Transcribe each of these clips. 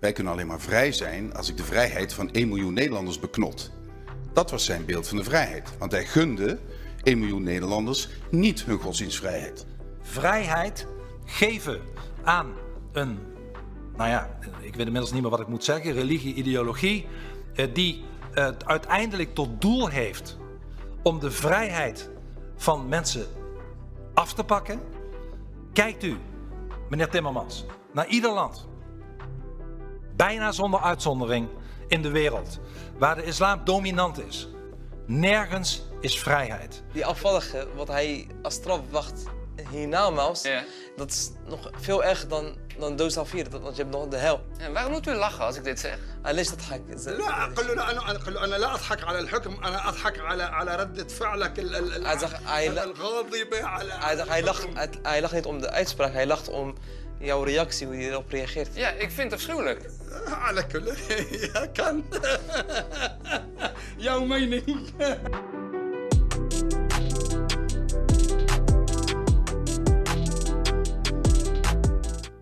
Wij kunnen alleen maar vrij zijn als ik de vrijheid van 1 miljoen Nederlanders beknot. Dat was zijn beeld van de vrijheid. Want hij gunde 1 miljoen Nederlanders niet hun godsdienstvrijheid. Vrijheid geven aan een, nou ja, ik weet inmiddels niet meer wat ik moet zeggen, religie, ideologie, eh, die het uiteindelijk tot doel heeft om de vrijheid van mensen af te pakken. Kijkt u, meneer Timmermans, naar ieder land, bijna zonder uitzondering, in de wereld. Waar de islam dominant is. Nergens is vrijheid. Die afvallige, wat hij als straf wacht hiernamaals, ja. dat is nog veel erger dan, dan dood aan want je hebt nog de hel. En waarom moet u lachen als ik dit zeg? Alleen dat hak. Eh, hij zegt, hij lacht niet om de uitspraak, hij lacht om jouw reactie, hoe je erop reageert. Ja, ik vind het afschuwelijk. Ah, Alle kullen. Ja, kan. jouw mening.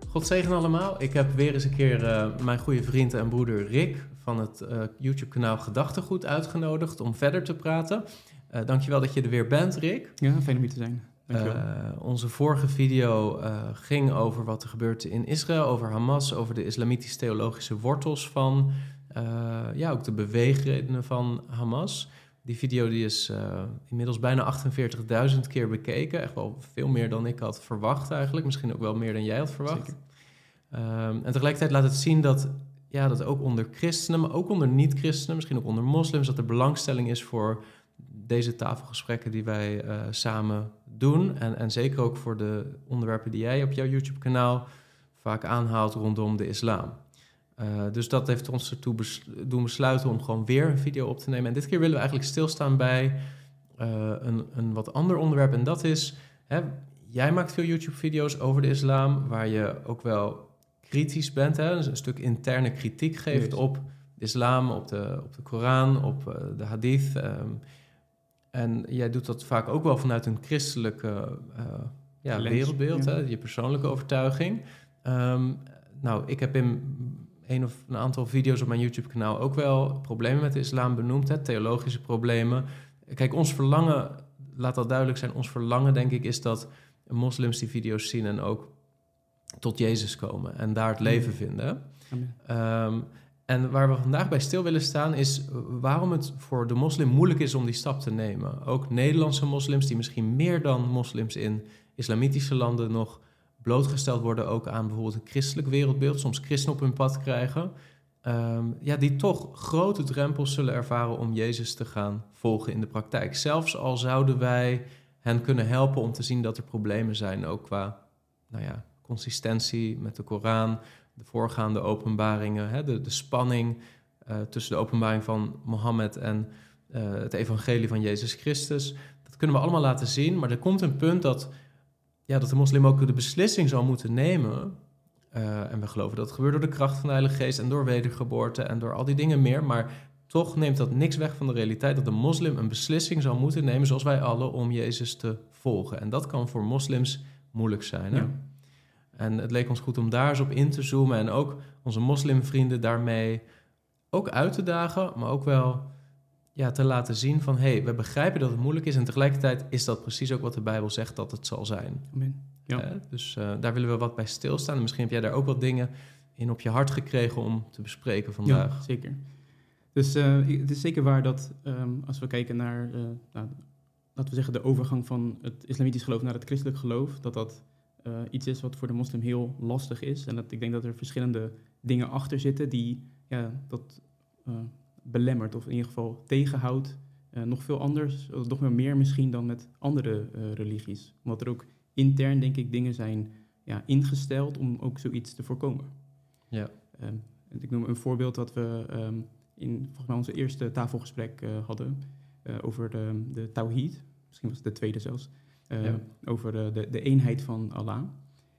God zegen allemaal. Ik heb weer eens een keer eh, mijn goede vriend en broeder Rick van het eh, YouTube-kanaal Gedachtegoed uitgenodigd om verder te praten. Eh, dankjewel dat je er weer bent, Rick. Ja, fijn om hier te zijn. Eh, onze vorige video eh, ging over wat er gebeurt in Israël, over Hamas, over de islamitisch-theologische wortels van, eh, ja, ook de beweegredenen van Hamas. Die video die is inmiddels bijna 48.000 keer bekeken. Echt wel veel meer dan ik had verwacht eigenlijk. Misschien ook wel meer dan jij had verwacht. Ehm, en tegelijkertijd laat het zien dat, ja, dat ook onder christenen, maar ook onder niet-christenen, misschien ook onder moslims, dat er belangstelling is voor deze tafelgesprekken die wij eh, samen doen. En, en zeker ook voor de onderwerpen die jij op jouw YouTube-kanaal vaak aanhaalt rondom de islam. Eh, dus dat heeft ons ertoe bes- doen besluiten om gewoon weer een video op te nemen. En dit keer willen we eigenlijk stilstaan bij eh, een, een wat ander onderwerp. En dat is, hè, jij maakt veel YouTube-video's over de islam, waar je ook wel kritisch bent, hè, dus een stuk interne kritiek geeft op de islam, op de, op de Koran, op de hadith. ehm. En jij doet dat vaak ook wel vanuit een christelijke eh, ja, Lens, wereldbeeld, ja. hè, je persoonlijke overtuiging. Ehm, nou, ik heb in een of een aantal video's op mijn YouTube-kanaal ook wel problemen met de islam benoemd, hè, theologische problemen. Kijk, ons verlangen, laat dat duidelijk zijn, ons verlangen denk ik is dat moslims die video's zien en ook tot Jezus komen en daar het leven vinden. Amen. En waar we vandaag bij stil willen staan is waarom het voor de moslim moeilijk is om die stap te nemen. Ook Nederlandse moslims die misschien meer dan moslims in islamitische landen nog blootgesteld worden ook aan bijvoorbeeld een christelijk wereldbeeld, soms christen op hun pad krijgen. Ehm, ja, die toch grote drempels zullen ervaren om Jezus te gaan volgen in de praktijk. Zelfs al zouden wij hen kunnen helpen om te zien dat er problemen zijn, ook qua nou ja, consistentie met de Koran, de voorgaande openbaringen, hè, de, de spanning eh, tussen de openbaring van Mohammed en eh, het evangelie van Jezus Christus. Dat kunnen we allemaal laten zien, maar er komt een punt dat, ja, dat de moslim ook de beslissing zal moeten nemen. Eh, en we geloven dat het gebeurt door de kracht van de Heilige Geest en door wedergeboorte en door al die dingen meer. Maar toch neemt dat niks weg van de realiteit dat de moslim een beslissing zal moeten nemen, zoals wij allen, om Jezus te volgen. En dat kan voor moslims moeilijk zijn. Hè? Ja. En het leek ons goed om daar eens op in te zoomen en ook onze moslimvrienden daarmee ook uit te dagen, maar ook wel ja, te laten zien van hé, hey, we begrijpen dat het moeilijk is en tegelijkertijd is dat precies ook wat de Bijbel zegt dat het zal zijn. Amen. Ja. Eh, dus eh, daar willen we wat bij stilstaan. En misschien heb jij daar ook wat dingen in op je hart gekregen om te bespreken vandaag. Ja, zeker. Dus eh, het is zeker waar dat ehm, als we kijken naar, eh, nou, laten we zeggen, de overgang van het islamitisch geloof naar het christelijk geloof, dat dat eh, iets is wat voor de moslim heel lastig is. En dat ik denk dat er verschillende dingen achter zitten die ja, dat eh, belemmert, of in ieder geval tegenhoudt. Eh, nog veel anders, of nog wel meer misschien dan met andere religies. Omdat er ook intern, denk ik, dingen zijn ja, ingesteld om ook zoiets te voorkomen. Ja. Ehm, ik noem een voorbeeld dat we ehm, in volgens mij onze eerste tafelgesprek hadden over de, de Tawhid. Misschien was het de tweede zelfs. Eh, Ja. Over de, de, de eenheid van Allah.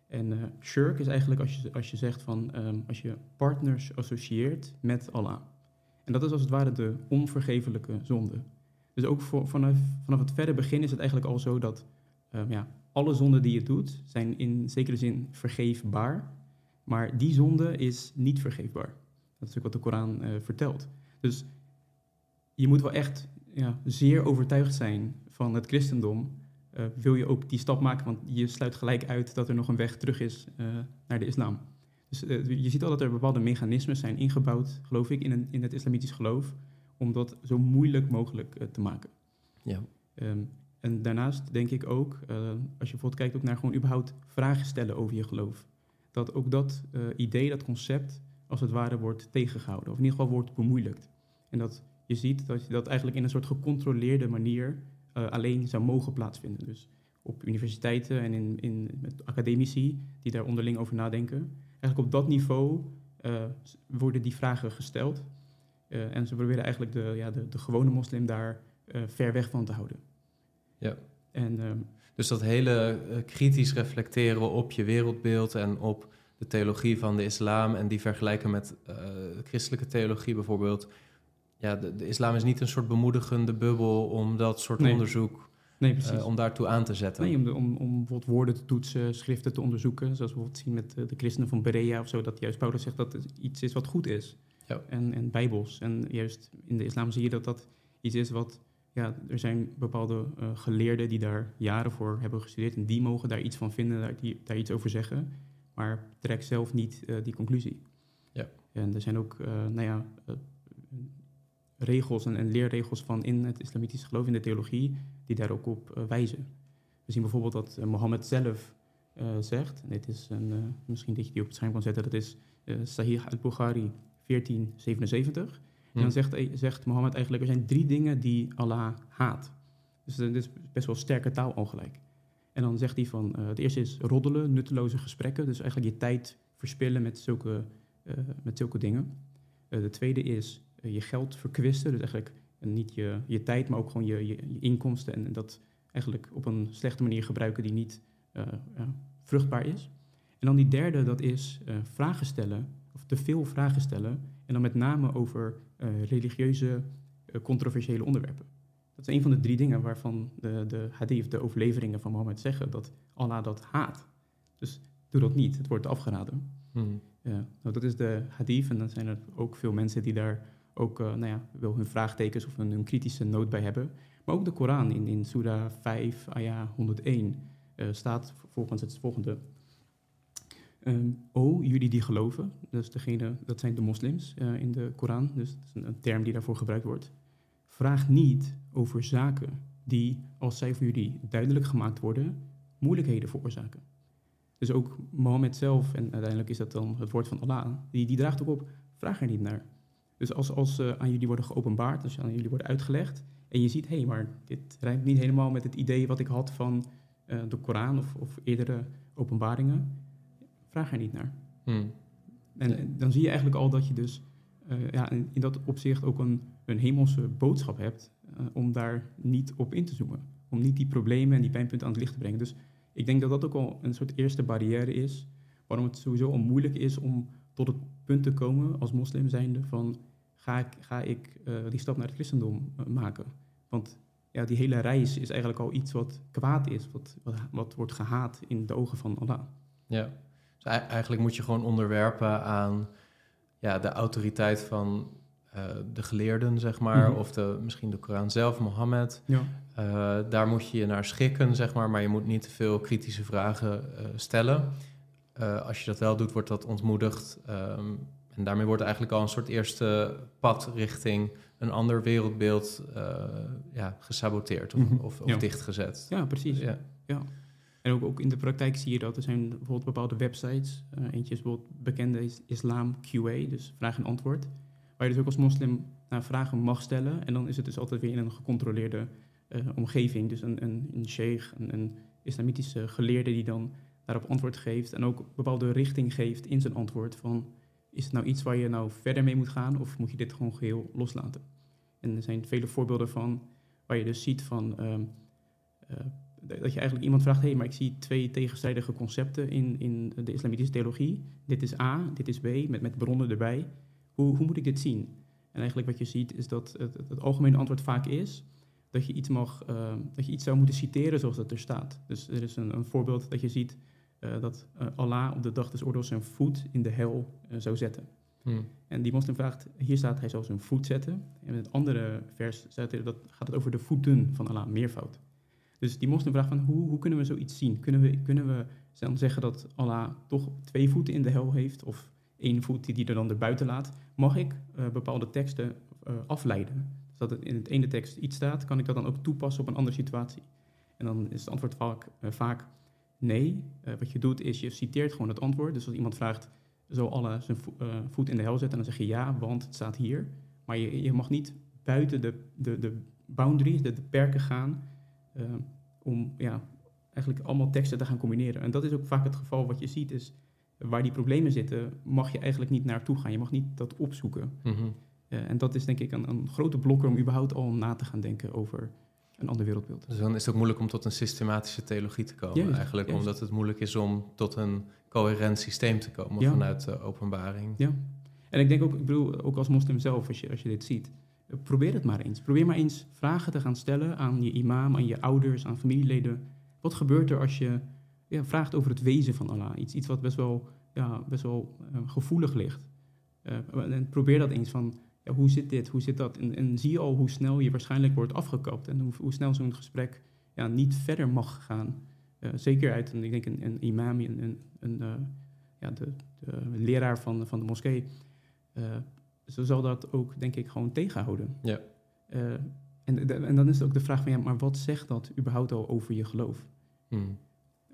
En eh shirk is eigenlijk als je, als je zegt van ehm, als je partners associeert met Allah. En dat is als het ware de onvergevelijke zonde. Dus ook voor, vanaf, vanaf het verre begin is het eigenlijk al zo dat ehm, ja, alle zonden die je doet zijn in zekere zin vergeefbaar. Maar die zonde is niet vergeefbaar. Dat is ook wat de Koran eh, vertelt. Dus je moet wel echt ja, zeer overtuigd zijn van het christendom. Eh, wil je ook die stap maken, want je sluit gelijk uit dat er nog een weg terug is eh, naar de islam. Dus eh, je ziet al dat er bepaalde mechanismen zijn ingebouwd, geloof ik, in, een, in het islamitisch geloof, om dat zo moeilijk mogelijk te maken. Ja. Ehm, en daarnaast denk ik ook, als je bijvoorbeeld kijkt ook naar gewoon überhaupt vragen stellen over je geloof, dat ook dat idee, dat concept, als het ware wordt tegengehouden, of in ieder geval wordt bemoeilijkt. En dat je ziet dat je dat eigenlijk in een soort gecontroleerde manier eh, alleen zou mogen plaatsvinden. Dus op universiteiten en in, in, met academici die daar onderling over nadenken. Eigenlijk op dat niveau eh, worden die vragen gesteld. Eh, en ze proberen eigenlijk de, ja, de, de gewone moslim daar ver weg van te houden. Ja. En Dus dat hele kritisch reflecteren op je wereldbeeld en op de theologie van de islam en die vergelijken met christelijke theologie bijvoorbeeld. Ja, de, de islam is niet een soort bemoedigende bubbel om dat soort Nee. onderzoek, nee, precies. om daartoe aan te zetten. Nee, om, de, om, om bijvoorbeeld woorden te toetsen, schriften te onderzoeken. Zoals we bijvoorbeeld zien met eh, de christenen van Berea of zo. Dat juist Paulus zegt dat het iets is wat goed is. Ja. En, en bijbels. En juist in de islam zie je dat dat iets is wat... Ja, er zijn bepaalde eh, geleerden die daar jaren voor hebben gestudeerd. En die mogen daar iets van vinden, daar, die, daar iets over zeggen. Maar trek zelf niet die conclusie. Ja. En er zijn ook, nou ja... regels en, en leerregels van in het islamitisch geloof, in de theologie, die daar ook op eh, wijzen. We zien bijvoorbeeld dat eh, Mohammed zelf eh, zegt, en dit is een, misschien dat je die op het scherm kan zetten, dat is Sahih al-Bukhari 1477. En dan Hm. zegt, zegt Mohammed eigenlijk, er zijn drie dingen die Allah haat. Dus dit is best wel sterke taal al gelijk. En dan zegt hij van, eh, het eerste is roddelen, nutteloze gesprekken. Dus eigenlijk je tijd verspillen met zulke, met zulke dingen. Eh, de tweede is je geld verkwisten. Dus eigenlijk eh, niet je, je tijd, maar ook gewoon je, je, je inkomsten. En, dat eigenlijk op een slechte manier gebruiken die niet eh, ja, vruchtbaar is. En dan die derde, dat is eh, vragen stellen, of te veel vragen stellen. En dan met name over eh, religieuze, eh, controversiële onderwerpen. Dat is een van de drie dingen waarvan de, de hadith, de overleveringen van Mohammed zeggen dat Allah dat haat. Dus doe dat niet, het wordt afgeraden. Hm. Ja, nou, dat is de hadith en dan zijn er ook veel mensen die daar ook eh, nou ja, wel hun vraagtekens of hun, kritische noot bij hebben. Maar ook de Koran in, in Surah 5, ayah 101 eh, staat volgens het volgende. Ehm, o, jullie die geloven, dus degene, dat zijn de moslims eh, in de Koran, dus is een, een term die daarvoor gebruikt wordt. Vraag niet over zaken die, als zij voor jullie duidelijk gemaakt worden, moeilijkheden veroorzaken. Dus ook Mohammed zelf, en uiteindelijk is dat dan het woord van Allah, die, die draagt ook op, vraag er niet naar. Dus als, als uh, aan jullie worden geopenbaard, als aan jullie worden uitgelegd, en je ziet, hé, hey, maar dit rijmt niet helemaal met het idee wat ik had van uh, de Koran of, of, eerdere openbaringen, vraag er niet naar. Hmm. En dan zie je eigenlijk al dat je dus uh, ja, in, in, dat opzicht ook een, een hemelse boodschap hebt om daar niet op in te zoomen. Om niet die problemen en die pijnpunten aan het licht te brengen. Dus ik denk dat dat ook al een soort eerste barrière is, waarom het sowieso al moeilijk is om tot het punt te komen als moslim zijnde van ga ik, ga ik uh, die stap naar het christendom uh, maken. Want ja, die hele reis is eigenlijk al iets wat kwaad is, wat, wat, wat wordt gehaat in de ogen van Allah. Ja, dus eigenlijk moet je gewoon onderwerpen aan ja, de autoriteit van uh, de geleerden, zeg maar, Mhm. of de, misschien de Koran zelf, Mohammed. Ja. Daar moet je je naar schikken, zeg maar, maar je moet niet te veel kritische vragen stellen. Uh, als je dat wel doet, wordt dat ontmoedigd. Um, en daarmee wordt eigenlijk al een soort eerste pad richting een ander wereldbeeld uh, ja, gesaboteerd of, Mhm. of, of Ja. dichtgezet. Ja, precies. Ja. Ja. En ook, ook in de praktijk zie je dat er zijn bijvoorbeeld bepaalde websites. Uh, eentje is bijvoorbeeld bekende is Islam QA, dus vraag en antwoord. Waar je dus ook als moslim naar vragen mag stellen. En dan is het dus altijd weer in een gecontroleerde omgeving. Dus een, een, een sheikh, een, een islamitische geleerde die dan daarop antwoord geeft. En ook bepaalde richting geeft in zijn antwoord van... is het nou iets waar je nou verder mee moet gaan of moet je dit gewoon geheel loslaten? En er zijn vele voorbeelden van waar je dus ziet van... Um, uh, dat je eigenlijk iemand vraagt, hé, hey, maar ik zie twee tegenstrijdige concepten in, in de islamitische theologie. Dit is A, dit is B, met, met bronnen erbij. Hoe, hoe moet ik dit zien? En eigenlijk wat je ziet is dat het, het, algemene antwoord vaak is dat je iets mag, uh, dat je iets zou moeten citeren zoals dat er staat. Dus er is een, een voorbeeld dat je ziet, eh, dat eh, Allah op de dag des oordeels zijn voet in de hel eh, zou zetten. Hmm. En die moslim vraagt, hier staat hij zal zijn voet zetten. En in het andere vers staat er, dat gaat het over de voeten van Allah, meervoud. Dus die moslim vraagt van, hoe, hoe kunnen we zoiets zien? Kunnen we, kunnen we dan zeggen dat Allah toch twee voeten in de hel heeft? Of één voet die hij er dan erbuiten laat? Mag ik eh, bepaalde teksten eh, afleiden? Dus dat het in het ene tekst iets staat, kan ik dat dan ook toepassen op een andere situatie? En dan is het antwoord vaak, eh, vaak nee. Eh, wat je doet is, je citeert gewoon het antwoord. Dus als iemand vraagt, zal Allah zijn vo- eh, voet in de hel zetten? En dan zeg je ja, want het staat hier. Maar je, je mag niet buiten de, de, de boundaries, de, de perken gaan... eh, om ja, eigenlijk allemaal teksten te gaan combineren. En dat is ook vaak het geval wat je ziet, is waar die problemen zitten, mag je eigenlijk niet naartoe gaan. Je mag niet dat opzoeken. Mhm. En dat is denk ik een, een grote blokker om überhaupt al na te gaan denken over een ander wereldbeeld. Dus dan is het ook moeilijk om tot een systematische theologie te komen, Juist, eigenlijk. juist. Omdat het moeilijk is om tot een coherent systeem te komen Ja. vanuit de openbaring. Ja. En ik denk ook, ik bedoel, ook als moslim zelf, als je, als je dit ziet, probeer het maar eens. Probeer maar eens vragen te gaan stellen aan je imam, aan je ouders, aan familieleden. Wat gebeurt er als je ja, vraagt over het wezen van Allah? Iets, iets wat best wel, ja, best wel eh, gevoelig ligt. Eh, en probeer dat eens van, ja, hoe zit dit, hoe zit dat? En, en zie je al hoe snel je waarschijnlijk wordt afgekapt en hoe, hoe snel zo'n gesprek ja, niet verder mag gaan. Eh, zeker uit een, ik denk een, een imam, een, een, een, eh, ja, de, de leraar van, van de moskee. Eh, zo zal dat ook, denk ik, gewoon tegenhouden. Ja. En, de- en dan is het ook de vraag van, ja, maar wat zegt dat überhaupt al over je geloof? Hmm.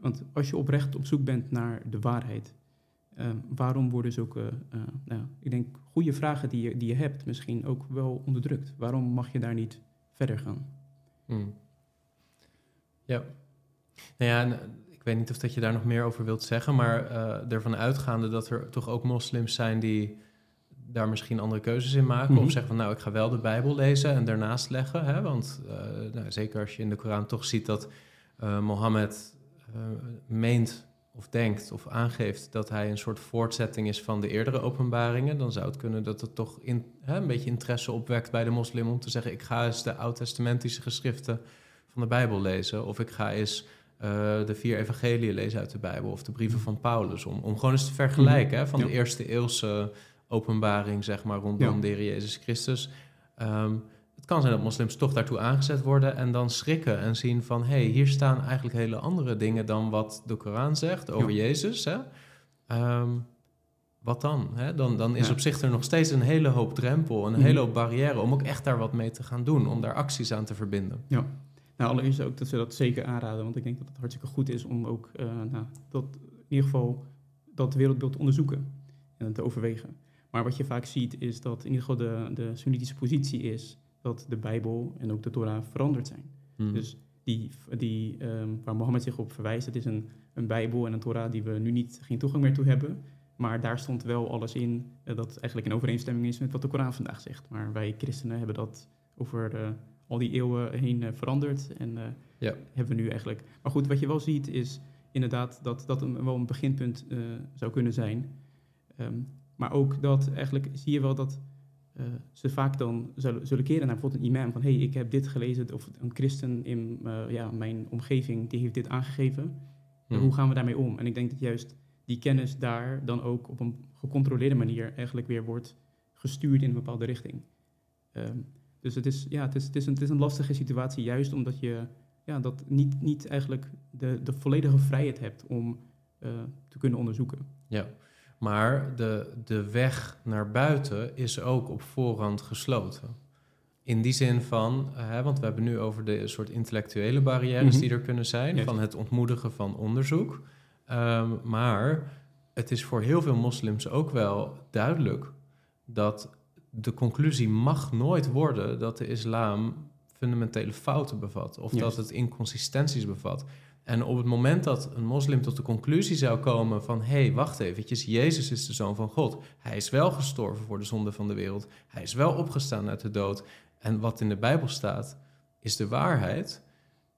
Want als je oprecht op zoek bent naar de waarheid, eh, waarom worden zulke, eh, nou, ik denk, goede vragen die je, die je hebt misschien ook wel onderdrukt? Waarom mag je daar niet verder gaan? Hmm. Ja. Nou ja, en, eh, ik weet niet of dat je daar nog meer over wilt zeggen, maar ervan uitgaande dat er toch ook moslims zijn die daar misschien andere keuzes in maken. Mhm. Of zeggen van nou, ik ga wel de Bijbel lezen en daarnaast leggen. Hè? Want nou, zeker als je in de Koran toch ziet dat Mohammed meent of denkt of aangeeft dat hij een soort voortzetting is van de eerdere openbaringen, dan zou het kunnen dat het toch in, hè, een beetje interesse opwekt bij de moslim om te zeggen: ik ga eens de oud-testamentische geschriften van de Bijbel lezen, of ik ga eens eh, de vier evangeliën lezen uit de Bijbel, of de brieven van Paulus, om, om gewoon eens te vergelijken hè, van Ja. de eerste eeuwse openbaring, zeg maar, rondom Ja. de Heer Jezus Christus. Ehm, het kan zijn dat moslims toch daartoe aangezet worden en dan schrikken en zien van... hé, hey, hier staan eigenlijk hele andere dingen dan wat de Koran zegt over Ja. Jezus. Hè? Ehm, wat dan? Hè? Dan, dan is Ja. op zich er nog steeds een hele hoop drempel, een Mhm. hele hoop barrière... om ook echt daar wat mee te gaan doen, om daar acties aan te verbinden. Ja. Nou, allereerst ook dat ze dat zeker aanraden, want ik denk dat het hartstikke goed is om ook eh, nou, dat, in ieder geval dat wereldbeeld te onderzoeken en te overwegen. Maar wat je vaak ziet is dat in ieder geval de, de Soenitische positie is dat de Bijbel en ook de Torah veranderd zijn. Hmm. Dus die, die, ehm, waar Mohammed zich op verwijst, het is een, een Bijbel en een Torah die we nu niet, geen toegang meer toe hebben. Maar daar stond wel alles in eh, dat eigenlijk in overeenstemming is met wat de Koran vandaag zegt. Maar wij christenen hebben dat over eh, al die eeuwen heen eh, veranderd. En Ja. hebben we nu eigenlijk. Maar goed, wat je wel ziet is inderdaad dat dat een, wel een beginpunt zou kunnen zijn. Ehm, maar ook dat eigenlijk zie je wel dat eh, ze vaak dan zullen, zullen keren naar bijvoorbeeld een imam van hé, hey, ik heb dit gelezen, of een christen in eh, ja, mijn omgeving, die heeft dit aangegeven. Hmm. Hoe gaan we daarmee om? En ik denk dat juist die kennis daar dan ook op een gecontroleerde manier eigenlijk weer wordt gestuurd in een bepaalde richting. Ehm, dus het is, ja, het, is, het, is een, het is een lastige situatie, juist omdat je ja, dat niet, niet eigenlijk de, de volledige vrijheid hebt om eh, te kunnen onderzoeken. Ja, maar de, de weg naar buiten is ook op voorhand gesloten. In die zin van, eh, hè, want we hebben nu over de soort intellectuele barrières Mhm. die er kunnen zijn, van het ontmoedigen van onderzoek. Ehm, maar het is voor heel veel moslims ook wel duidelijk dat de conclusie mag nooit worden dat de islam fundamentele fouten bevat of dat het inconsistenties bevat. En op het moment dat een moslim tot de conclusie zou komen van... hé, hey, wacht eventjes, Jezus is de Zoon van God. Hij is wel gestorven voor de zonde van de wereld. Hij is wel opgestaan uit de dood. En wat in de Bijbel staat, is de waarheid.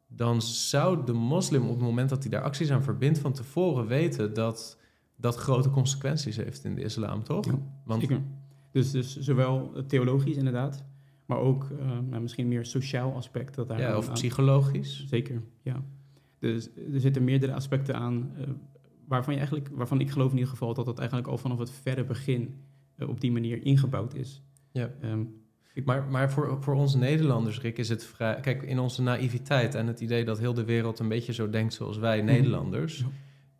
Dan zou de moslim op het moment dat hij daar acties aan verbindt... van tevoren weten dat dat grote consequenties heeft in de islam, toch? Ja, Want Zeker. Dus, dus zowel theologisch inderdaad, maar ook eh, nou, misschien meer sociaal aspect. Dat daar ja, of aan- psychologisch. Zeker, ja. Dus er zitten meerdere aspecten aan eh, waarvan, je eigenlijk, waarvan ik geloof in ieder geval dat dat eigenlijk al vanaf het verre begin eh, op die manier ingebouwd is. Ja. Ehm, Maar, maar voor, voor ons Nederlanders, Rick, is het vrij... Kijk, in onze naïviteit en het idee dat heel de wereld een beetje zo denkt zoals wij Nederlanders... Ja.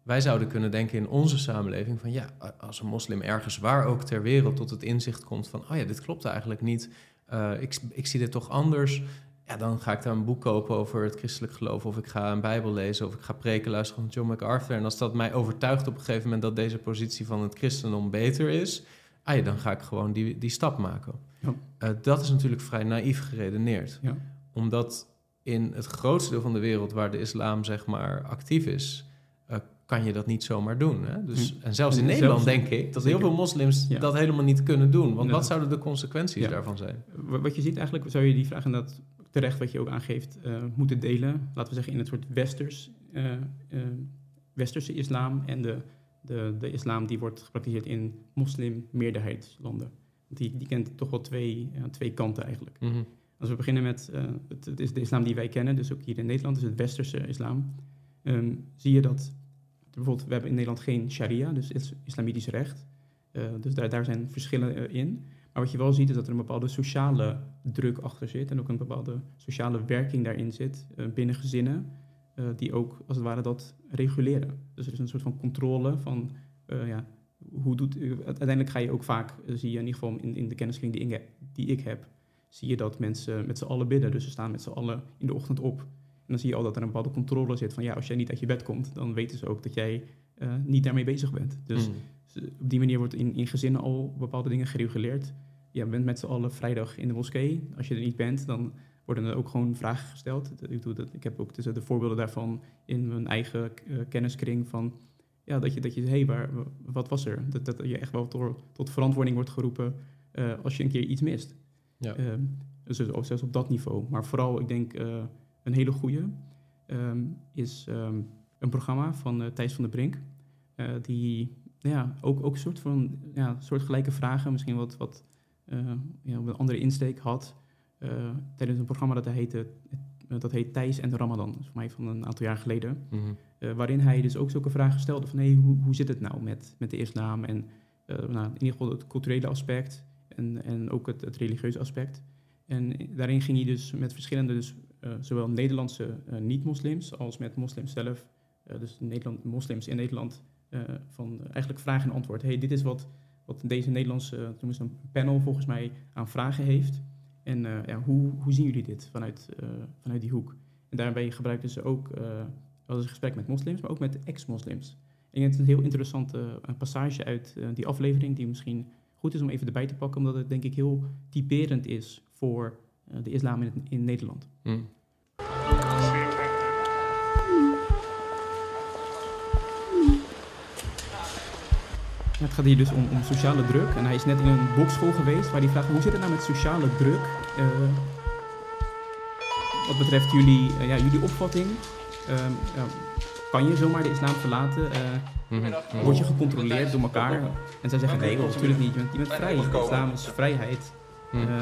Wij zouden kunnen denken in onze samenleving van ja, als een moslim ergens waar ook ter wereld tot het inzicht komt van, oh ja, dit klopt eigenlijk niet. Eh, ik, ik zie dit toch anders. Ja, dan ga ik daar een boek kopen over het christelijk geloof. Of ik ga een Bijbel lezen. Of ik ga preken luisteren van John MacArthur. En als dat mij overtuigt op een gegeven moment dat deze positie van het christendom beter is. Ah ja, dan ga ik gewoon die, die stap maken. Ja. Eh, dat is natuurlijk vrij naïef geredeneerd. Ja. Omdat in het grootste deel van de wereld waar de islam zeg maar actief is, eh, kan je dat niet zomaar doen. Hè? Dus. En zelfs in En Nederland zelfs- denk ik dat heel veel moslims dat helemaal niet kunnen doen. Want wat zouden de consequenties daarvan zijn? Wa- Wat je ziet eigenlijk, zou je die vraag inderdaad terecht, wat je ook aangeeft, eh, moeten delen. Laten we zeggen in het soort westers, eh, eh, westerse islam en de, de, de islam die wordt gepraktiseerd in moslim-meerderheidslanden. Die, die kent toch wel twee, twee kanten eigenlijk. Mhm. Als we beginnen met het, het is de islam die wij kennen, dus ook hier in Nederland, is het westerse islam. ehm, zie je dat bijvoorbeeld, we hebben in Nederland geen sharia, dus is, islamitisch recht. Dus daar, daar zijn verschillen in. Maar wat je wel ziet is dat er een bepaalde sociale druk achter zit en ook een bepaalde sociale werking daarin zit eh, binnen gezinnen, eh, die ook als het ware dat reguleren. Dus er is een soort van controle van, eh, ja, hoe doet, uiteindelijk ga je ook vaak, zie je in ieder geval in, in de kenniskring die die ik heb, zie je dat mensen met z'n allen bidden. Dus ze staan met z'n allen in de ochtend op. En dan zie je al dat er een bepaalde controle zit van ja, als jij niet uit je bed komt, dan weten ze ook dat jij niet daarmee bezig bent. Dus Mhm. Op die manier wordt in, in gezinnen al bepaalde dingen gereguleerd. Je bent met z'n allen vrijdag in de moskee. Als je er niet bent, dan worden er ook gewoon vragen gesteld. Ik, doe dat, ik heb ook de voorbeelden daarvan in mijn eigen eh, kenniskring van... Ja, dat je, dat je hé, hey, waar, wat was er? Dat, dat je echt wel tot, tot verantwoording wordt geroepen eh, als je een keer iets mist. Ja. Ehm, dus ook zelfs op dat niveau. Maar vooral, ik denk, eh, een hele goede ehm, is ehm, een programma van Thijs van der Brink. die ja, ook, ook een soort van ja, soortgelijke vragen, misschien wat, wat eh, ja, een andere insteek had. eh, tijdens een programma dat heette, eh, dat heet Thijs en de Ramadan. Dat is voor mij van een aantal jaar geleden. Mhm. Waarin hij dus ook zulke vragen stelde van hey, hoe, hoe zit het nou met, met de islam en nou, in ieder geval het culturele aspect en, en ook het, het religieuze aspect. En daarin ging hij dus met verschillende, dus, zowel Nederlandse niet-moslims als met moslims zelf, dus Nederland, moslims in Nederland, van eh, eigenlijk vraag en antwoord. hey, dit is wat, wat deze Nederlandse, toen is een panel volgens mij aan vragen heeft. En eh, ja, hoe, hoe zien jullie dit vanuit, eh, vanuit die hoek? En daarbij gebruikten ze ook eh, wel eens een gesprek met moslims, maar ook met ex-moslims. En het een heel interessante eh, passage uit eh, die aflevering, die misschien goed is om even erbij te pakken, omdat het denk ik heel typerend is voor eh, de islam in, in Nederland. Mhm. Het gaat hier dus om, om sociale druk. En hij is net in een bokschool geweest waar hij vraagt: hoe zit het nou met sociale druk? Eh, wat betreft jullie, eh, ja, jullie opvatting. Ehm, ja, kan je zomaar de islam verlaten? Eh, Mhm. word je gecontroleerd door elkaar? En zij zeggen: nee, natuurlijk niet. Je bent, je bent vrij. De islam is vrijheid Mhm. eh,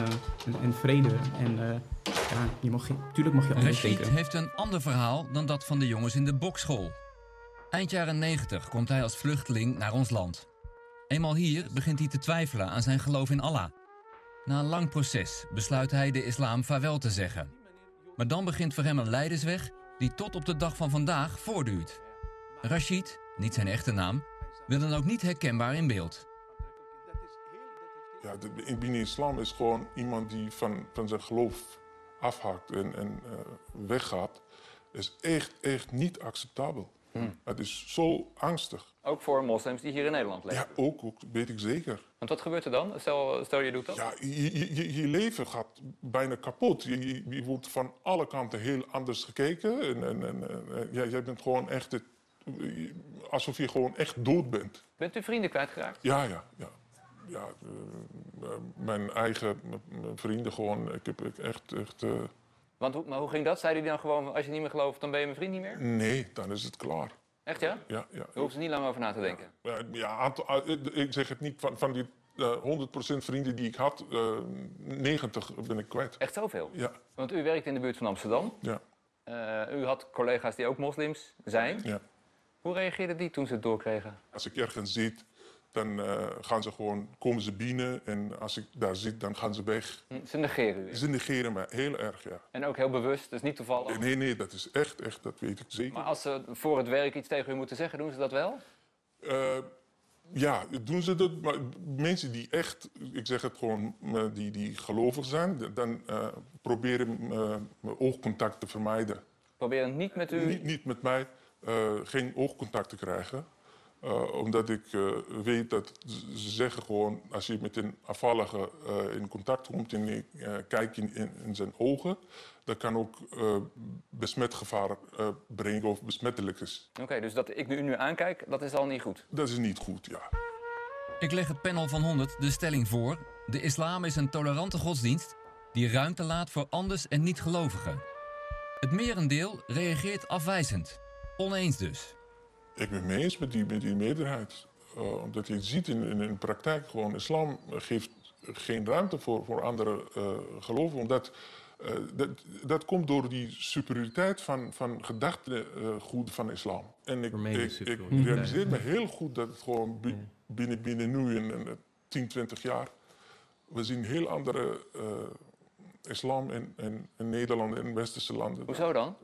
en, en vrede. En eh, ja, je mag, geen- tuurlijk mag je anders Rashid denken. heeft een ander verhaal dan dat van de jongens in de bokschool. Eind jaren 90 komt hij als vluchteling naar ons land. Eenmaal hier begint hij te twijfelen aan zijn geloof in Allah. Na een lang proces besluit hij de islam vaarwel te zeggen. Maar dan begint voor hem een leidersweg die tot op de dag van vandaag voortduurt. Rashid, niet zijn echte naam, wil dan ook niet herkenbaar in beeld. Ja, de, binnen islam is gewoon iemand die van, van zijn geloof afhaakt en, en eh, weggaat. is echt, echt niet acceptabel. Het is zo angstig. Ook voor moslims die hier in Nederland leven. Ja, ook, ook, weet ik zeker. Want wat gebeurt er dan? Stel, stel je doet dat. Ja, je, je, je- je leven gaat bijna kapot. Je, je, je wordt van alle kanten heel anders gekeken. En, en, en, en, ja, jij bent gewoon echt... Het, alsof je gewoon echt dood bent. Bent u vrienden kwijtgeraakt? Ja, ja, ja. ja eh, eh, mijn eigen vrienden gewoon. Ik heb ik echt... echt eh, Want hoe, maar hoe ging dat? Zeiden die dan gewoon, als je niet meer gelooft, dan ben je mijn vriend niet meer? nee, dan is het klaar. Echt ja? Ja, ja. Hoeft er niet lang over na te denken. Ja, ja, aantal- ah, ik- ik zeg het niet van, van die eh 100% vrienden die ik had, eh 90 ben ik kwijt. Echt zoveel? Ja, Want u werkt in de buurt van Amsterdam. ja, Eh, u had collega's die ook moslims zijn. ja. Hoe reageerden die toen ze het doorkregen? Als ik ergens zit, dan eh, gaan ze gewoon, komen ze binnen. En als ik daar zit, dan gaan ze weg. Hm, Ze negeren u. Ze negeren me heel erg, ja. En ook heel bewust, dus niet toevallig. Nee, nee, dat is echt, echt, dat weet ik zeker. Maar als ze voor het werk iets tegen u moeten zeggen, doen ze dat wel? Eh, ja, doen ze dat. Maar mensen die echt, ik zeg het gewoon, die, die gelovig zijn, dan eh, proberen oogcontact te vermijden. Probeer het niet met u... Niet, niet met mij, geen oogcontact te krijgen. Eh, omdat ik eh, weet dat ze zeggen gewoon, als je met een afvallige eh, in contact komt en je eh, kijkt in, in, in zijn ogen, dat kan ook eh besmetgevaar eh, brengen of besmettelijk is. Oké, dus dat ik u nu aankijk, dat is al niet goed. Dat is niet goed, ja. Ik leg het panel van 100 de stelling voor: de islam is een tolerante godsdienst die ruimte laat voor anders en niet-gelovigen. Het merendeel reageert afwijzend. Oneens dus. Ik ben mee eens met die, met die meerderheid. Eh, omdat je ziet in, in, in de praktijk gewoon, islam geeft geen ruimte voor, voor andere eh, geloven. Omdat eh, dat, dat komt door die superioriteit van, van gedachtegoed van islam. En ik, ik, ik realiseer me heel goed dat het gewoon bi- binnen, binnen nu in, in 10, 20 jaar... we zien heel andere eh, islam in, in, in Nederland en westerse landen. Hoezo dan?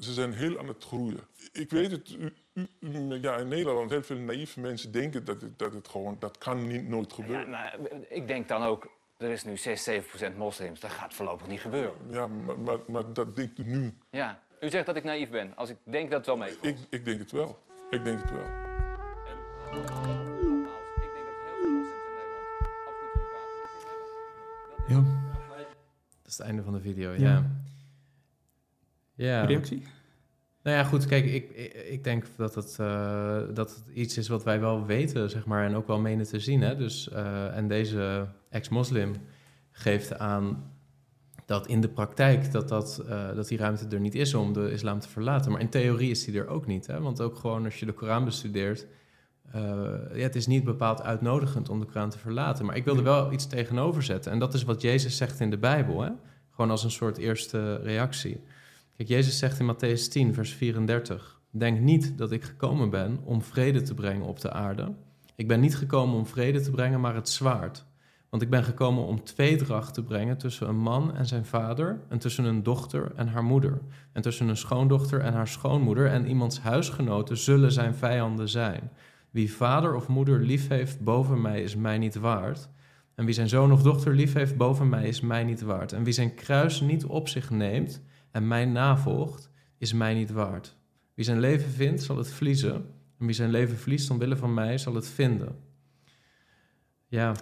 Ze zijn heel aan het groeien. Ik weet het, u, u- u- ja, in Nederland heel veel naïeve mensen denken dat het, dat het gewoon, dat kan niet, nooit Ja, gebeuren. maar ik denk dan ook, er is nu 6, 7 procent moslims. Dat gaat voorlopig niet gebeuren. Ja, maar, maar, maar dat denkt u nu. Ja, u zegt dat ik naïef ben. Als ik denk dat het wel mee. Ik, ik denk het wel. Ik denk het wel. Nogmaals, ik denk dat heel veel moslims in Nederland absoluut geen kwaad in de zin hebben. Ja. Dat is het einde van de video, Ja. ja. Ja. Reactie? Nou ja, goed, kijk, ik, ik, denk dat het, eh, dat het iets is wat wij wel weten, zeg maar, en ook wel menen te zien. Hè? Dus, eh, en deze ex-moslim geeft aan dat in de praktijk dat, dat, eh, dat die ruimte er niet is om de islam te verlaten. Maar in theorie is die er ook niet. Hè? Want ook gewoon als je de Koran bestudeert, eh, ja, het is niet bepaald uitnodigend om de Koran te verlaten. Maar ik wilde wel iets tegenover zetten. En dat is wat Jezus zegt in de Bijbel. Hè? Gewoon als een soort eerste reactie. Jezus zegt in Matthäus 10, vers 34: Denk niet dat ik gekomen ben om vrede te brengen op de aarde. Ik ben niet gekomen om vrede te brengen, maar het zwaard. Want ik ben gekomen om tweedracht te brengen tussen een man en zijn vader, en tussen een dochter en haar moeder, en tussen een schoondochter en haar schoonmoeder, en iemands huisgenoten zullen zijn vijanden zijn. Wie vader of moeder lief heeft boven mij is mij niet waard. En wie zijn zoon of dochter lief heeft boven mij is mij niet waard. En wie zijn kruis niet op zich neemt en mij navolgt, is mij niet waard. Wie zijn leven vindt, zal het verliezen. En wie zijn leven verliest omwille van mij, zal het vinden. Ja,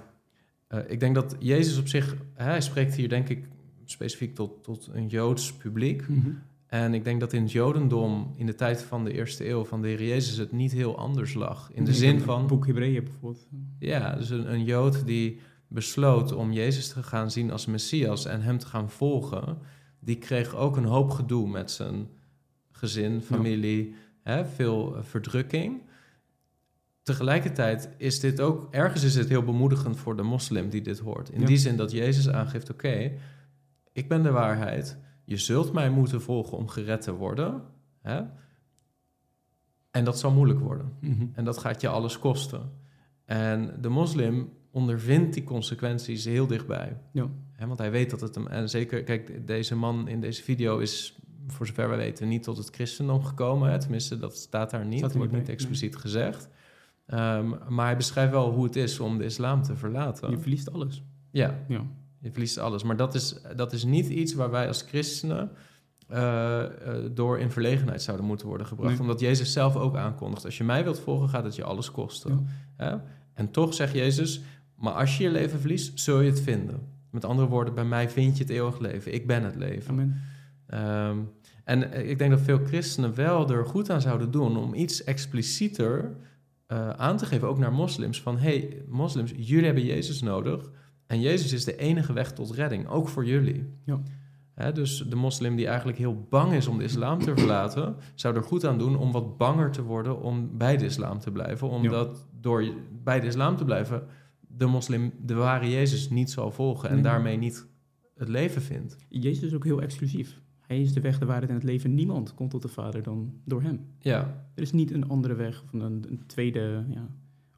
eh, ik denk dat Jezus op zich, hij spreekt hier denk ik specifiek tot, tot een Joods publiek. Mhm. En ik denk dat in het Jodendom, in de tijd van de eerste eeuw van de Heer Jezus, het niet heel anders lag. In de Nee, zin van, boek Hebreeën bijvoorbeeld. ja, dus een, een Jood die besloot om Jezus te gaan zien als Messias en hem te gaan volgen, die kreeg ook een hoop gedoe met zijn gezin, familie, hè, veel eh, verdrukking. Tegelijkertijd is dit ook, ergens is het heel bemoedigend voor de moslim die dit hoort. In Ja. die zin dat Jezus aangeeft, oké, ik ben de waarheid, je zult mij moeten volgen om gered te worden. Hè? En dat zal moeilijk worden. Mhm. En dat gaat je alles kosten. En de moslim ondervindt die consequenties heel dichtbij. Ja. Want hij weet dat het hem... En zeker, kijk, deze man in deze video is, voor zover we weten, niet tot het christendom gekomen. Hè? Tenminste, dat staat daar niet. Er wordt niet expliciet gezegd. Ehm, maar hij beschrijft wel hoe het is om de islam te verlaten. Je verliest alles. Ja, Ja. je verliest alles. Maar dat is, dat is niet iets waar wij als christenen eh, eh, door in verlegenheid zouden moeten worden gebracht. Nee. Omdat Jezus zelf ook aankondigt: als je mij wilt volgen, gaat het je alles kosten. En toch zegt Jezus: maar als je je leven verliest, zul je het vinden. Met andere woorden, bij mij vind je het eeuwig leven. Ik ben het leven. Amen. Ehm, en eh, ik denk dat veel christenen wel er goed aan zouden doen om iets explicieter eh, aan te geven, ook naar moslims. Van hey, moslims, jullie hebben Jezus nodig. En Jezus is de enige weg tot redding, ook voor jullie. Ja. Hè, dus de moslim die eigenlijk heel bang is om de islam te verlaten, zou er goed aan doen om wat banger te worden om bij de islam te blijven. Omdat door bij de islam te blijven, de moslim de ware Jezus niet zal volgen en Nee. daarmee niet het leven vindt. Jezus is ook heel exclusief. hij is de weg, de waarheid en het leven. Niemand komt tot de Vader dan door hem. Ja, Er is niet een andere weg of een, een tweede ja,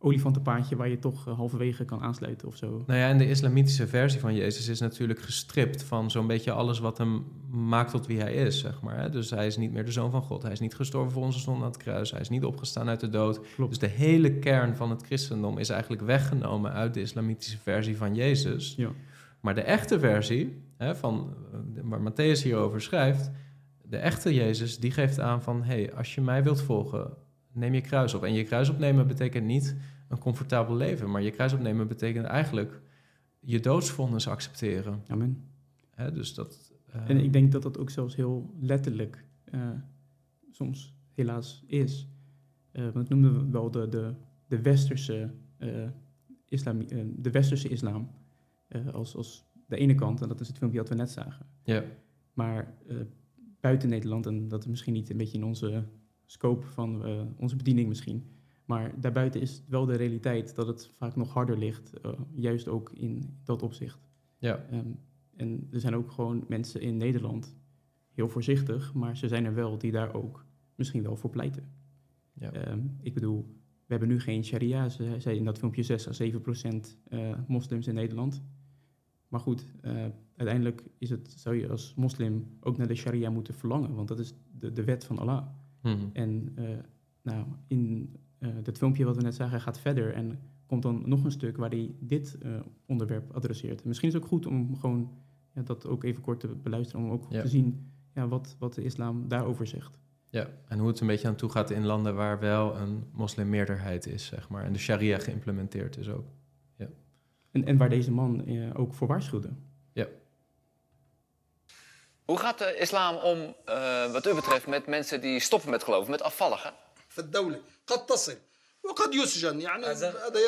olifantenpaadje waar je toch eh, halverwege kan aansluiten of zo. Nou ja, en de islamitische versie van Jezus is natuurlijk gestript van zo'n beetje alles wat hem maakt tot wie hij is, zeg maar. Dus hij is niet meer de zoon van God. Hij is niet gestorven voor onze zonde aan het kruis. Hij is niet opgestaan uit de dood. Klopt. Dus de hele kern van het christendom is eigenlijk weggenomen uit de islamitische versie van Jezus. Ja. Maar de echte versie, hè, van, eh, waar Matthäus hierover schrijft, de echte Jezus, die geeft aan van, hé, hey, als je mij wilt volgen, neem je kruis op. En je kruis opnemen betekent niet een comfortabel leven, maar je kruis opnemen betekent eigenlijk je doodsvonnis accepteren. Amen. Hè, dus dat... eh, En ik denk dat dat ook zelfs heel letterlijk eh, soms helaas is. Eh, want we wel de, de, de, westerse, islam, de westerse islam als, als de ene kant. En dat is het filmpje dat we net zagen. ja, Maar buiten Nederland, en dat is misschien niet een beetje in onze scope van eh, onze bediening misschien. Maar daarbuiten is wel de realiteit dat het vaak nog harder ligt. eh, juist ook in dat opzicht. ja, Ehm, en er zijn ook gewoon mensen in Nederland heel voorzichtig, maar ze zijn er wel die daar ook misschien wel voor pleiten. ja. Ehm, ik bedoel, we hebben nu geen sharia, ze zei in dat filmpje 6 à 7 procent eh, moslims in Nederland. Maar goed, uiteindelijk is het, zou je als moslim ook naar de sharia moeten verlangen, want dat is de, de wet van Allah. Mhm. En eh, nou, in eh dat filmpje wat we net zagen gaat verder en komt dan nog een stuk waar hij dit eh, onderwerp adresseert. En misschien is het ook goed om gewoon ja, dat ook even kort te beluisteren, om ook Ja. te zien ja, wat, wat de islam daarover zegt. Ja, en hoe het een beetje aan toe gaat in landen waar wel een moslimmeerderheid is, zeg maar. En de sharia geïmplementeerd is ook. En, en waar deze man eh, ook voor waarschuwde. Hoe gaat de islam om, eh, wat u betreft, met mensen die stoppen met geloven, met afvalligen? Ah,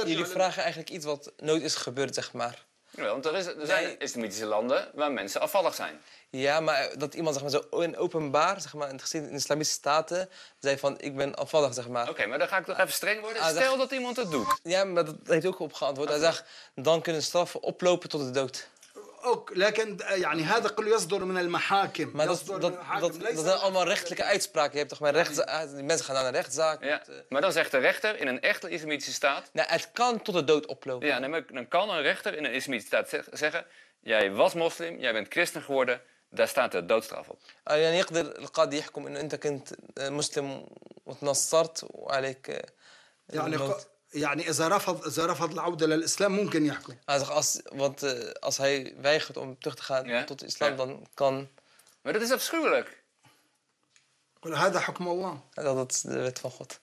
jullie vragen eigenlijk iets wat nooit is gebeurd, zeg maar. Ja, want er, is, er zijn nee. islamitische landen waar mensen afvallig zijn. Ja, maar dat iemand zeg maar, zo in openbaar, zeg maar, in de islamitische staten, zei van ik ben afvallig, zeg maar. Oké, maar dan ga ik toch even streng worden. Ah, Stel dat iemand het doet. Ja, maar dat heeft ook op geantwoord. Hij zegt, dan kunnen straffen oplopen tot de dood. أوك لكن يعني هذا كله يصدر من المحاكم Maar dat, يصدر dat, من المحاكم. dat, ليس dat zijn allemaal rechtelijke uitspraken. Je hebt toch maar rechtsza- die mensen gaan naar een rechtszaak. Ja. met, eh, Maar dan zegt de rechter in een echte islamitische staat... nou, het kan tot de dood oplopen. Ja, nee, maar dan kan een rechter in een islamitische staat zeg- zeggen... jij was moslim, jij bent christen geworden, daar staat de doodstraf op. آه، يعني يقدر القاضي يحكم انه انت كنت آه، مسلم وتنصرت وعليك آه، يعني الموت. ق- يعني إذا رفض إذا رفض العودة للإسلام ممكن يحكم. اذا خلص وانت اذا هي ويخت أم تختخان تط الإسلام dann kann wenn das ist abscheulich كل هذا حكم الله. هذا ضد بيت فان خط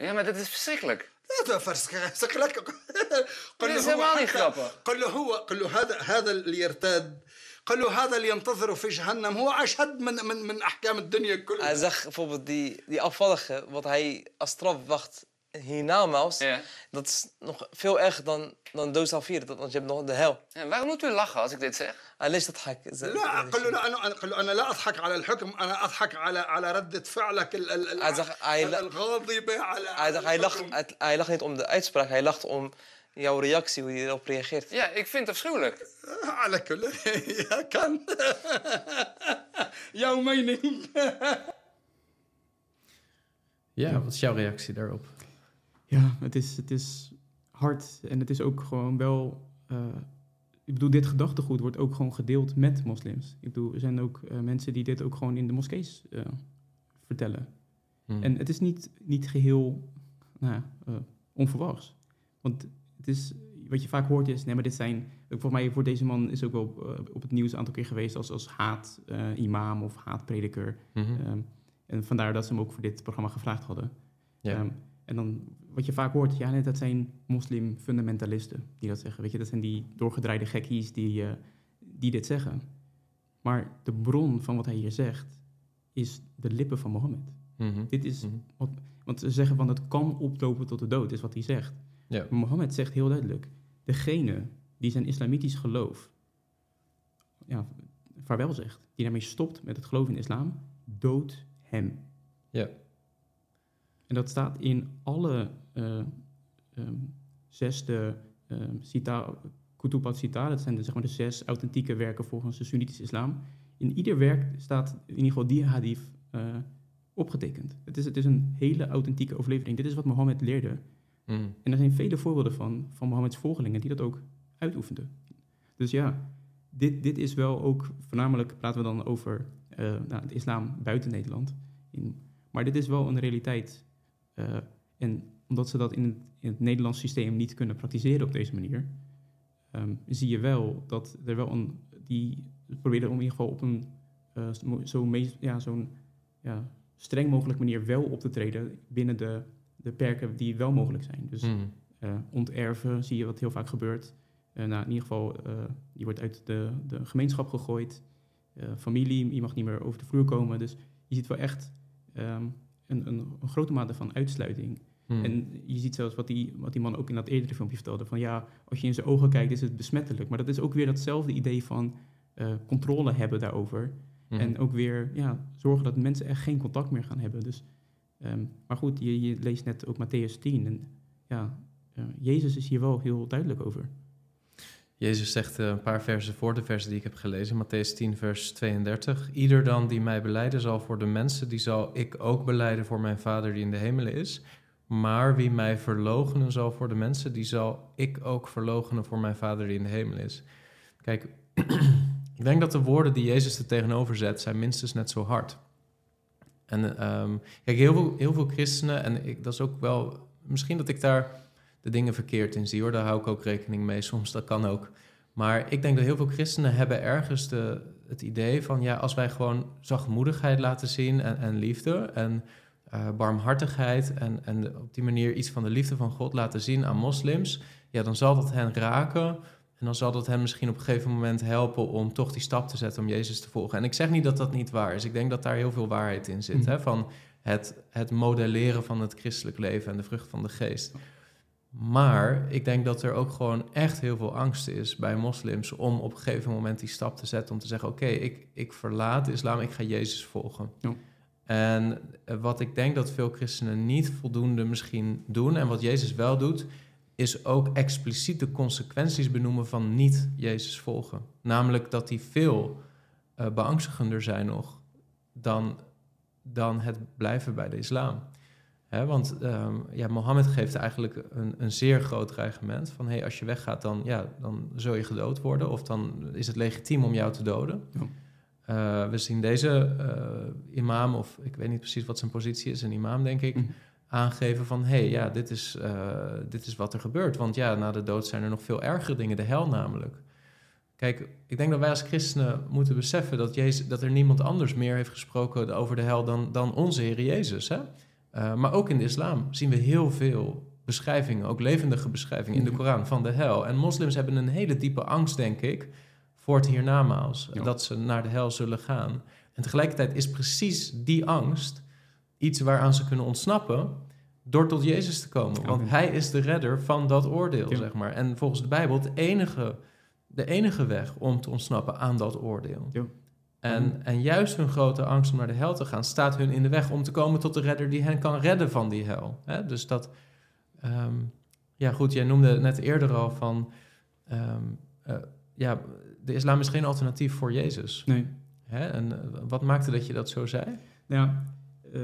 يا ما ده بسيكلك لا تفرسك سكلك قل له إيه، هو قل له هو قل له هذا هذا اللي يرتاد قال له هذا اللي ينتظره في جهنم. هو أشد من من من أحكام الدنيا كلها. إذا فوق دي دي أفضخ. وات هي استرف وقت hiernamaals, Ja. dat is nog veel erger dan, dan doodstraf hier, dat- want je hebt nog de hel. En waarom moet u lachen als ik dit zeg? Hij leest dat hak. لا قل له لا انا قل له انا لا اضحك على الحكم انا اضحك على على رده فعلك ال- ال- ال- Hij zegt, hij, الغاضبه على hij, zegt, hij, lacht, الحكم. hij, hij lacht niet om de uitspraak, hij lacht om jouw reactie, hoe je erop reageert. Ja, ik vind het afschuwelijk. على كل يا كان jouw mening Ja, wat is jouw reactie daarop? Ja, het is, het is hard en het is ook gewoon wel. eh, ik bedoel, dit gedachtegoed wordt ook gewoon gedeeld met moslims. Ik bedoel, er zijn ook eh, mensen die dit ook gewoon in de moskees eh, vertellen. Mhm. En het is niet, niet geheel nou, onverwachts. Want het is, wat je vaak hoort is, nee, maar dit zijn, volgens mij voor deze man is ook wel op het nieuws een aantal keer geweest als, als haat-imam of haatprediker. Ehm, en vandaar dat ze hem ook voor dit programma gevraagd hadden. Ja. Ehm, en dan wat je vaak hoort, ja, dat zijn moslim-fundamentalisten die dat zeggen. Weet je, dat zijn die doorgedraaide gekkies die, eh, die dit zeggen. Maar de bron van wat hij hier zegt is de lippen van Mohammed. Mhm. Dit is Mhm. wat, want ze zeggen van het kan oplopen tot de dood, is wat hij zegt. Ja. Maar Mohammed zegt heel duidelijk: degene die zijn islamitisch geloof ja, vaarwel zegt, die daarmee stopt met het geloof in islam, dood hem. Ja. En dat staat in alle eh ehm, zesde um, cita, dat zijn de, zeg maar, de zes authentieke werken volgens de Soenitische islam. in ieder werk staat in ieder geval die hadith eh, opgetekend. Het is, het is een hele authentieke overlevering. Dit is wat Mohammed leerde. Mm. En er zijn vele voorbeelden van, van Mohammeds volgelingen die dat ook uitoefenden. Dus ja, dit, dit is wel ook, voornamelijk praten we dan over eh, nou, het islam buiten Nederland. In, maar dit is wel een realiteit. Eh, en omdat ze dat in het, in het Nederlands systeem niet kunnen praktiseren op deze manier, ehm, zie je wel dat er wel een, die proberen om in ieder geval op een eh, zo meest- ja, zo'n ja, streng mogelijk manier wel op te treden binnen de, de perken die wel mogelijk zijn. Dus Mm. eh, onterven zie je wat heel vaak gebeurt. Eh, nou, in ieder geval, je wordt uit de, de gemeenschap gegooid. Familie, je mag niet meer over de vloer komen. Dus je ziet wel echt ehm, een, een, een grote mate van uitsluiting. Mm. En je ziet zelfs wat die, wat die man ook in dat eerdere filmpje vertelde. Van ja, als je in zijn ogen kijkt is het besmettelijk. Maar dat is ook weer datzelfde idee van eh, controle hebben daarover. Mm. En ook weer ja, zorgen dat mensen echt geen contact meer gaan hebben. Dus, ehm, maar goed, je, je leest net ook Matthäus 10. En ja, eh, Jezus is hier wel heel duidelijk over. Jezus zegt eh, een paar versen voor de versen die ik heb gelezen, Matthäus 10, vers 32. Ieder dan die mij beleiden zal voor de mensen, die zal ik ook beleiden voor mijn Vader die in de hemelen is. Maar wie mij verloochenen zal voor de mensen, die zal ik ook verloochenen voor mijn Vader die in de hemel is. Kijk, ik denk dat de woorden die Jezus er tegenover zet, zijn minstens net zo hard. En ehm, kijk, heel veel, heel veel christenen, en ik, dat is ook wel, misschien dat ik daar de dingen verkeerd in zie hoor, daar hou ik ook rekening mee, soms dat kan ook. Maar ik denk dat heel veel christenen hebben ergens de, het idee van, ja, als wij gewoon zachtmoedigheid laten zien en, en liefde en eh, barmhartigheid en, en op die manier iets van de liefde van God laten zien aan moslims, ja, dan zal dat hen raken en dan zal dat hen misschien op een gegeven moment helpen om toch die stap te zetten om Jezus te volgen. En ik zeg niet dat dat niet waar is, ik denk dat daar heel veel waarheid in zit, Mhm. hè, van het, het modelleren van het christelijk leven en de vrucht van de geest. Maar ik denk dat er ook gewoon echt heel veel angst is bij moslims om op een gegeven moment die stap te zetten om te zeggen: Oké, ik, ik verlaat de islam, ik ga Jezus volgen. Ja. En eh, wat ik denk dat veel christenen niet voldoende misschien doen, en wat Jezus wel doet, is ook expliciet de consequenties benoemen van niet Jezus volgen. Namelijk dat die veel eh, beangstigender zijn nog dan, dan het blijven bij de islam. Want ehm, ja, Mohammed geeft eigenlijk een, een zeer groot dreigement van hey, als je weggaat, dan, ja, dan zul je gedood worden of dan is het legitiem om jou te doden. Ja. Eh, we zien deze eh, imam, of ik weet niet precies wat zijn positie is, een imam denk ik, Mhm. aangeven van hey, ja, dit is, eh, dit is wat er gebeurt. Want ja, na de dood zijn er nog veel ergere dingen, de hel namelijk. Kijk, ik denk dat wij als christenen moeten beseffen dat, Jezus, dat er niemand anders meer heeft gesproken over de hel dan, dan onze Heer Jezus. Hè? Eh, maar ook in de islam zien we heel veel beschrijvingen, ook levendige beschrijvingen in de Ja. Koran van de hel. En moslims hebben een hele diepe angst, denk ik, voor het hiernamaals. Ja. Dat ze naar de hel zullen gaan. En tegelijkertijd is precies die angst iets waaraan ze kunnen ontsnappen door tot Jezus te komen. Want hij is de redder van dat oordeel, Ja. zeg maar. En volgens de Bijbel het enige, de enige weg om te ontsnappen aan dat oordeel. Ja. En, en juist hun grote angst om naar de hel te gaan, staat hun in de weg om te komen tot de redder die hen kan redden van die hel. Hè? Dus dat, ehm, ja goed, jij noemde net eerder al van, ehm, eh, ja, de islam is geen alternatief voor Jezus. Nee. Hè? En eh, wat maakte dat je dat zo zei? Nou ja, eh,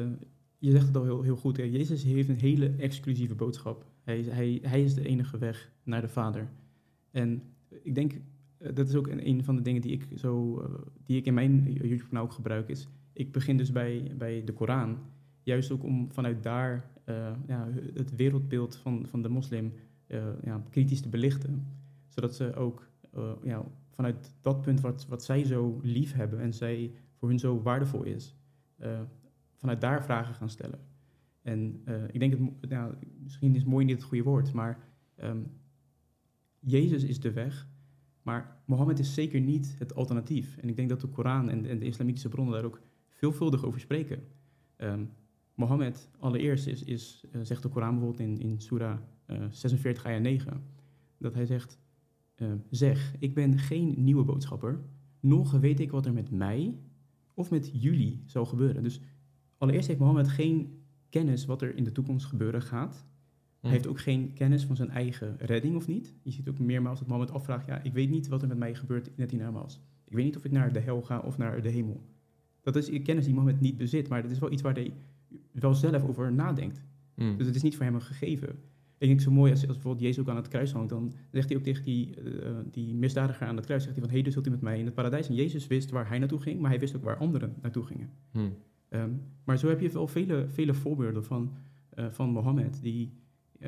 je zegt het al heel, heel goed. Hè. Jezus heeft een hele exclusieve boodschap. Hij, is- hij, hij is de enige weg naar de Vader. En ik denk, dat is ook een, een van de dingen die ik, zo, eh, die ik in mijn YouTube-kanaal ook gebruik. Is, ik begin dus bij, bij de Koran. Juist ook om vanuit daar eh, ja, het wereldbeeld van, van de moslim eh, ja, kritisch te belichten. Zodat ze ook eh, ja, vanuit dat punt wat, wat zij zo lief hebben en zij voor hun zo waardevol is, eh, vanuit daar vragen gaan stellen. En eh, ik denk, het, nou, misschien is mooi niet het goede woord, maar ehm, Jezus is de weg, maar Mohammed is zeker niet het alternatief. En ik denk dat de Koran en, en de islamitische bronnen daar ook veelvuldig over spreken. Ehm, Mohammed, allereerst, is, is, eh, zegt de Koran bijvoorbeeld in, in Surah eh 46, ayah 9, dat hij zegt, eh, zeg, ik ben geen nieuwe boodschapper, nog weet ik wat er met mij of met jullie zal gebeuren. Dus allereerst heeft Mohammed geen kennis wat er in de toekomst gebeuren gaat. Hij heeft ook geen kennis van zijn eigen redding of niet. Je ziet ook meermaals dat Mohammed afvraagt, ja, ik weet niet wat er met mij gebeurt in het hiernamaals. ik weet niet of ik naar de hel ga of naar de hemel. Dat is kennis die Mohammed niet bezit, maar dat is wel iets waar hij wel zelf over nadenkt. Mm. Dus het is niet voor hem een gegeven. Ik denk zo mooi als, als bijvoorbeeld Jezus ook aan het kruis hangt, dan zegt hij ook tegen die, eh, die misdadiger aan het kruis, zegt hij van, heden zult u met mij in het paradijs. En Jezus wist waar hij naartoe ging, maar hij wist ook waar anderen naartoe gingen. Mm. Ehm, maar zo heb je wel vele, vele voorbeelden van, eh, van Mohammed, die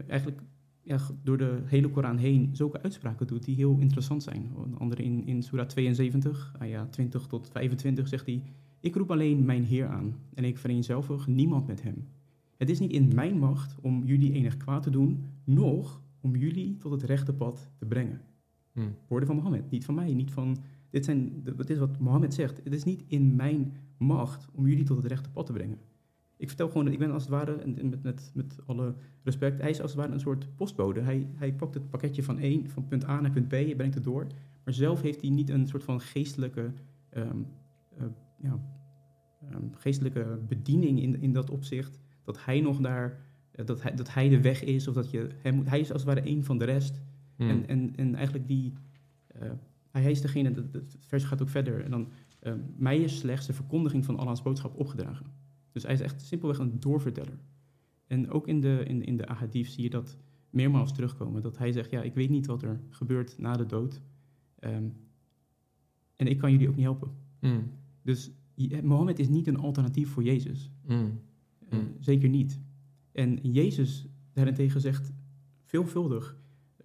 eigenlijk ja, door de hele Koran heen zulke uitspraken doet die heel interessant zijn. Een andere in, in Surah 72, ah ja, 20 tot 25, zegt hij: Ik roep alleen mijn Heer aan en ik vereenzelvig niemand met hem. Het is niet in mijn macht om jullie enig kwaad te doen, noch om jullie tot het rechte pad te brengen. Mm. Woorden van Mohammed, niet van mij, niet van. Dit, zijn, dit is wat Mohammed zegt. Het is niet in mijn macht om jullie tot het rechte pad te brengen. Ik vertel gewoon, dat ik ben als het ware, en en met, met, met alle respect, hij is als het ware een soort postbode. Hij, hij pakt het pakketje van één, van punt A naar punt B, hij brengt het door. Maar zelf heeft hij niet een soort van geestelijke, ehm, eh, ja, ehm, geestelijke bediening in, in dat opzicht. Dat hij nog daar, eh, dat, hij, dat hij de weg is, of dat je, hij, moet, hij is als het ware één van de rest. Mm. En, en, en eigenlijk die, eh, hij is degene, dat- dat- het vers gaat ook verder. En dan, eh, mij is slechts de verkondiging van Allah's boodschap opgedragen. Dus hij is echt simpelweg een doorverteller. En ook in de, in, in de ahadith zie je dat meermaals terugkomen. Dat hij zegt, ja, ik weet niet wat er gebeurt na de dood. Ehm, en ik kan jullie ook niet helpen. Mm. Dus je- Mohammed is niet een alternatief voor Jezus. Mm. Eh, Mm. zeker niet. En Jezus daarentegen zegt veelvuldig.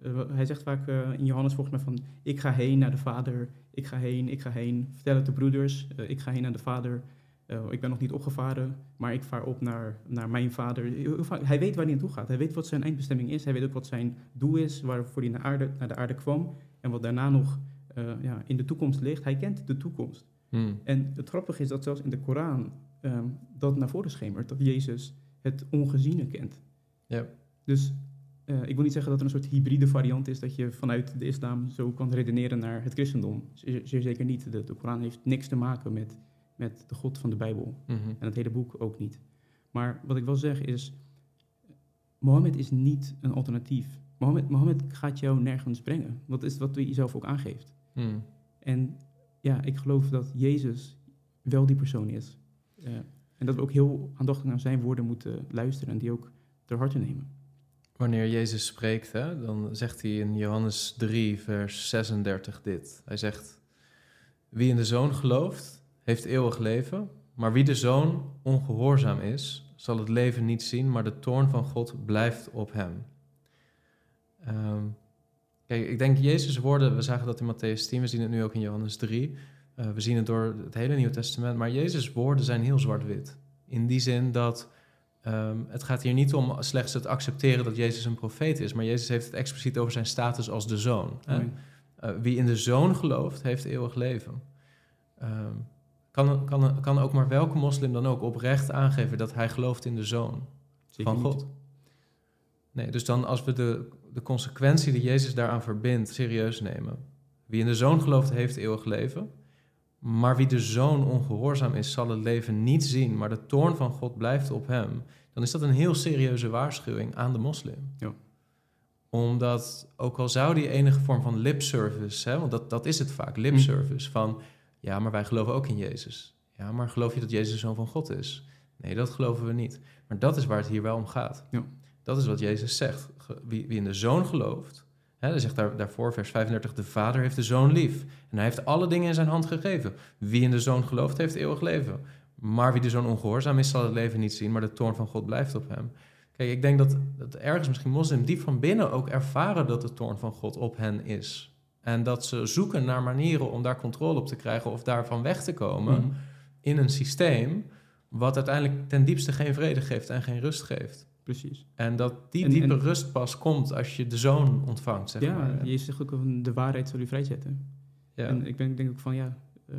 eh, hij zegt vaak eh, in Johannes volgens mij van... Ik ga heen naar de Vader. Ik ga heen, ik ga heen. Vertel het de broeders. eh, ik ga heen naar de Vader. Eh, ik ben nog niet opgevaren, maar ik vaar op naar, naar mijn Vader. Vaak- Hij weet waar hij naartoe gaat. Hij weet wat zijn eindbestemming is. Hij weet ook wat zijn doel is, waarvoor hij naar, aarde, naar de aarde kwam. En wat daarna nog eh, ja, in de toekomst ligt. Hij kent de toekomst. Mm. En het grappige is dat zelfs in de Koran ehm, dat naar voren schemert, dat Jezus het ongeziene kent. Dus eh, ik wil niet zeggen dat er een soort hybride variant is dat je vanuit de islam zo kan redeneren naar het christendom. Zeer, zeer zeker niet. De, de Koran heeft niks te maken met, met de God van de Bijbel. Mhm. En het hele boek ook niet. Maar wat ik wil zeggen is, Mohammed is niet een alternatief. Mohammed, Mohammed gaat jou nergens brengen. Dat is wat hij zelf ook aangeeft. Mm. En ja, ik geloof dat Jezus wel die persoon is. Eh, en dat we ook heel aandachtig naar zijn woorden moeten luisteren en die ook ter harte nemen. Wanneer Jezus spreekt, hè, dan zegt hij in Johannes 3, vers 36 dit. Hij zegt, wie in de Zoon gelooft, heeft eeuwig leven, maar wie de Zoon ongehoorzaam is, zal het leven niet zien, maar de toorn van God blijft op hem. Ehm, kijk, ik denk Jezus' woorden, we zagen dat in Matthäus 10, we zien het nu ook in Johannes 3, eh, we zien het door het hele Nieuwe Testament, maar Jezus' woorden zijn heel zwart-wit. In die zin dat Ehm, het gaat hier niet om slechts het accepteren dat Jezus een profeet is, maar Jezus heeft het expliciet over zijn status als de zoon. Eh, wie in de zoon gelooft, heeft eeuwig leven. Ehm, kan, kan, kan ook maar welke moslim dan ook oprecht aangeven dat hij gelooft in de zoon Zeker van niet. God. Nee, dus dan als we de, de consequentie die Jezus daaraan verbindt serieus nemen. Wie in de zoon gelooft, heeft eeuwig leven. Maar wie de zoon ongehoorzaam is, zal het leven niet zien, maar de toorn van God blijft op hem. Dan is dat een heel serieuze waarschuwing aan de moslim. Ja. Omdat, ook al zou die enige vorm van lipservice, hè, want dat, dat is het vaak, lipservice, van ja, maar wij geloven ook in Jezus. Ja, maar geloof je dat Jezus de zoon van God is? Nee, dat geloven we niet. Maar dat is waar het hier wel om gaat. Ja. Dat is wat Jezus zegt. Wie, wie in de zoon gelooft, hè, hij zegt daar, daarvoor, vers 35, de vader heeft de zoon lief. En hij heeft alle dingen in zijn hand gegeven. Wie in de zoon gelooft, heeft eeuwig leven. Maar wie de zoon ongehoorzaam is, zal het leven niet zien, maar de toorn van God blijft op hem. Kijk, ik denk dat, dat ergens misschien moslim diep van binnen ook ervaren dat de toorn van God op hen is. En dat ze zoeken naar manieren om daar controle op te krijgen of daarvan weg te komen Mhm. in een systeem wat uiteindelijk ten diepste geen vrede geeft en geen rust geeft. Precies. En dat die En- diepe en- rust pas komt als je de zoon ontvangt, zeg ja, maar. Jezus zegt ook van de waarheid zal u vrijzetten. Ja. En ik ben, denk ook van ja, eh,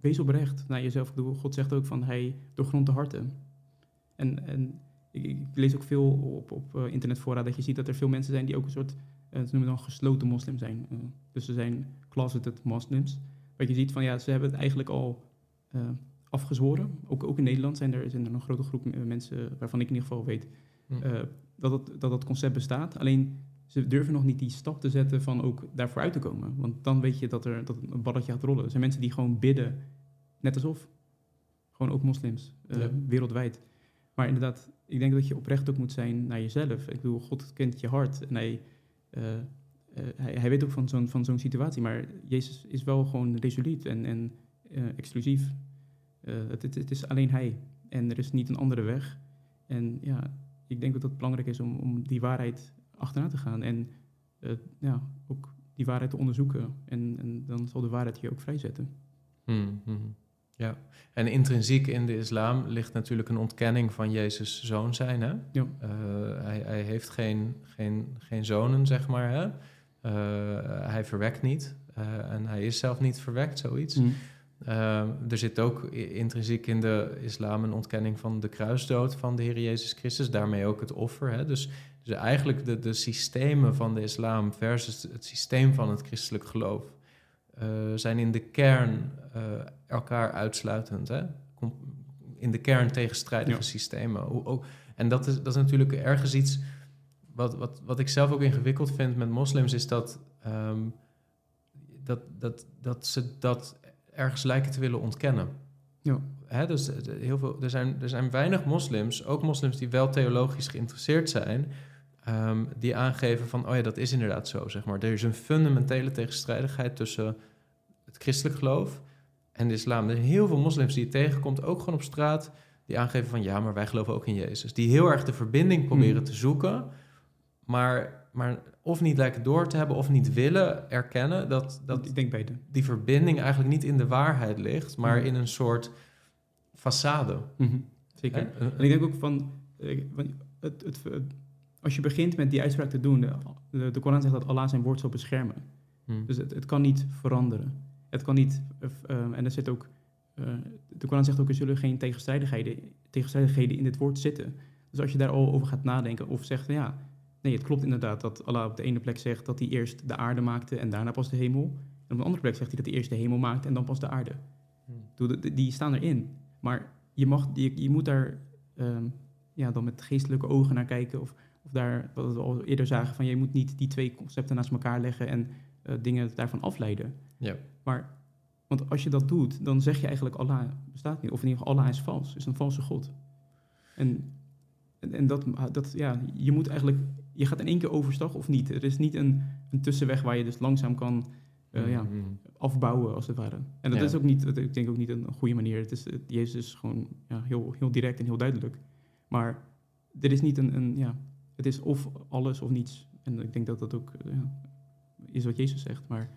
wees oprecht naar jezelf. God zegt ook van hij doorgrondt de harten. En, en ik, ik lees ook veel op, op eh, internetfora dat je ziet dat er veel mensen zijn die ook een soort, ze noemen dan gesloten moslim zijn. Eh, dus ze zijn closeted moslims. Wat je ziet van ja, ze hebben het eigenlijk al eh, afgezworen. Ook, ook in Nederland zijn er, zijn er een grote groep eh, mensen waarvan ik in ieder geval weet Hm. eh, dat, het, dat dat concept bestaat. Alleen ze durven nog niet die stap te zetten van ook daarvoor uit te komen. Want dan weet je dat er dat een balletje gaat rollen. Er zijn mensen die gewoon bidden, net alsof. Gewoon ook moslims, eh, Ja. wereldwijd. Maar inderdaad, ik denk dat je oprecht ook moet zijn naar jezelf. Ik bedoel, God kent je hart en hij, eh, eh, hij, hij weet ook van zo'n, van zo'n situatie. Maar Jezus is wel gewoon resoluut en, en eh, exclusief. Eh, het, het, het is alleen hij en er is niet een andere weg. En ja, ik denk dat het belangrijk is om, om die waarheid achterna te gaan en eh, ja, ook die waarheid te onderzoeken. En, en dan zal de waarheid je ook vrijzetten. Hmm, hmm. Ja, en intrinsiek in de islam ligt natuurlijk een ontkenning van Jezus zoon zijn. Hè? Ja. Eh, hij, hij heeft geen, geen, geen zonen, zeg maar. Hè? Eh, hij verwekt niet eh, en hij is zelf niet verwekt, zoiets. Mm. Eh, er zit ook intrinsiek in de islam een ontkenning van de kruisdood van de Heer Jezus Christus, daarmee ook het offer. Hè? Dus, dus eigenlijk de, de systemen van de islam versus het systeem van het christelijk geloof zijn in de kern eh, elkaar uitsluitend. Hè? In de kern tegenstrijdige Ja. systemen. Hoe- ook- en dat is, dat is natuurlijk ergens iets wat, wat, wat ik zelf ook ingewikkeld vind met moslims, is dat, ehm, dat, dat, dat ze dat ergens lijken te willen ontkennen. Ja. Hè, dus eh, heel veel, er, zijn, er zijn weinig moslims, ook moslims die wel theologisch geïnteresseerd zijn, ehm, die aangeven van, oh ja, dat is inderdaad zo, zeg maar. Er is een fundamentele tegenstrijdigheid tussen het christelijk geloof en de islam. Er zijn heel veel moslims die je tegenkomt, ook gewoon op straat, die aangeven van, ja, maar wij geloven ook in Jezus. Die heel erg de verbinding proberen Mhm. te zoeken, maar, maar of niet lijken door te hebben of niet willen erkennen dat, dat ik denk beide. die verbinding eigenlijk niet in de waarheid ligt, maar Mhm. in een soort façade. Mhm, Zeker. En ik denk ook van, eh, van het, het, het- als je begint met die uitspraak te doen, de, de, de Koran zegt dat Allah zijn woord zal beschermen. Hmm. Dus het, het kan niet veranderen. Het kan niet, eh, eh, en er zit ook, eh, de Koran zegt ook, er zullen geen tegenstrijdigheden, tegenstrijdigheden in dit woord zitten. Dus als je daar al over gaat nadenken of zegt van ja, nee, het klopt inderdaad dat Allah op de ene plek zegt dat hij eerst de aarde maakte en daarna pas de hemel. En op de andere plek zegt hij dat hij eerst de hemel maakte en dan pas de aarde. Hmm. De- Die staan erin. Maar je, mag, je, je moet daar ehm, ja, dan met geestelijke ogen naar kijken. Of, of daar, wat we al eerder zagen, van je moet niet die twee concepten naast elkaar leggen en eh, dingen daarvan afleiden. Ja. Maar, want als je dat doet, dan zeg je eigenlijk Allah bestaat niet. Of in ieder geval Allah is vals, is een valse God. En, en, en dat, dat, ja, je moet eigenlijk, je gaat in één keer overstag of niet. Er is niet een, een tussenweg waar je dus langzaam kan eh, ja, Mhm. afbouwen, als het ware. En dat Ja. is ook niet, dat- ik denk ook niet een goede manier. Het is, het- Jezus is gewoon ja, heel, heel direct en heel duidelijk. Maar er is niet een, een, ja, het is of alles of niets. En ik denk dat dat ook eh, ja, is wat Jezus zegt. Maar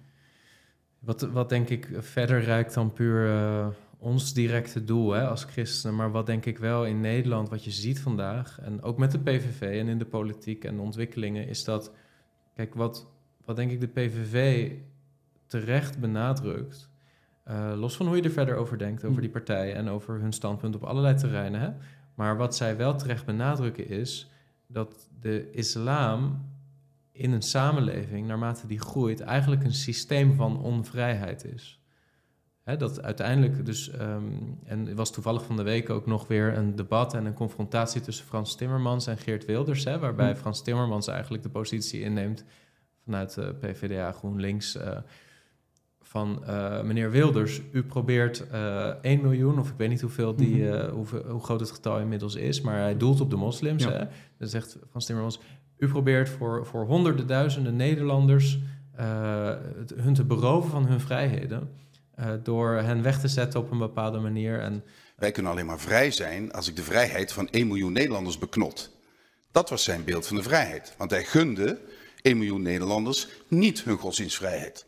Wat, wat denk ik verder reikt dan puur eh, ons directe doel hè, als christenen, maar wat denk ik wel in Nederland, wat je ziet vandaag, en ook met de PVV en in de politiek en de ontwikkelingen, is dat, kijk, wat, wat denk ik de PVV terecht benadrukt, eh, los van hoe je er verder over denkt, over die partijen en over hun standpunt op allerlei terreinen, hè, maar wat zij wel terecht benadrukken is dat de islam in een samenleving, naarmate die groeit, eigenlijk een systeem van onvrijheid is. Dat uiteindelijk dus, ehm, en er was toevallig van de week ook nog weer een debat en een confrontatie tussen Frans Timmermans en Geert Wilders, hè, waarbij Hmm. Frans Timmermans eigenlijk de positie inneemt vanuit de PvdA GroenLinks. eh, van eh, meneer Wilders, u probeert eh 1 miljoen, of ik weet niet hoeveel die, Mhm. eh, hoe groot het getal inmiddels is, maar hij doelt op de moslims. Ja. Hè? Dan zegt Frans Timmermans, u probeert voor, voor honderden duizenden Nederlanders eh, het- hun te beroven van hun vrijheden. eh, door hen weg te zetten op een bepaalde manier. En, Wij kunnen alleen maar vrij zijn als ik de vrijheid van 1 miljoen Nederlanders beknot. Dat was zijn beeld van de vrijheid. Want hij gunde 1 miljoen Nederlanders niet hun godsdienstvrijheid.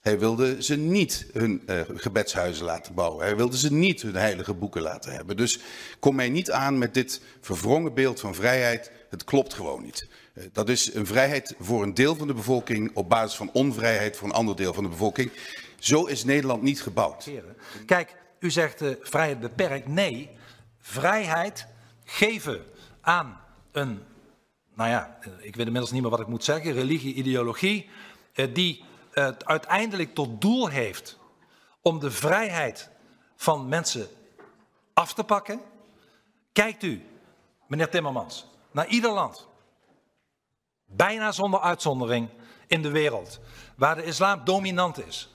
Hij wilde ze niet hun eh, gebedshuizen laten bouwen. Hij wilde ze niet hun heilige boeken laten hebben. Dus kom mij niet aan met dit verwrongen beeld van vrijheid. Het klopt gewoon niet. Eh, dat is een vrijheid voor een deel van de bevolking op basis van onvrijheid voor een ander deel van de bevolking. Zo is Nederland niet gebouwd. Kijk, u zegt eh, vrijheid beperkt. Nee, vrijheid geven aan een, nou ja, ik weet inmiddels niet meer wat ik moet zeggen, religie, ideologie, die het uiteindelijk tot doel heeft om de vrijheid van mensen af te pakken. Kijkt u, meneer Timmermans, naar ieder land bijna zonder uitzondering, in de wereld waar de islam dominant is.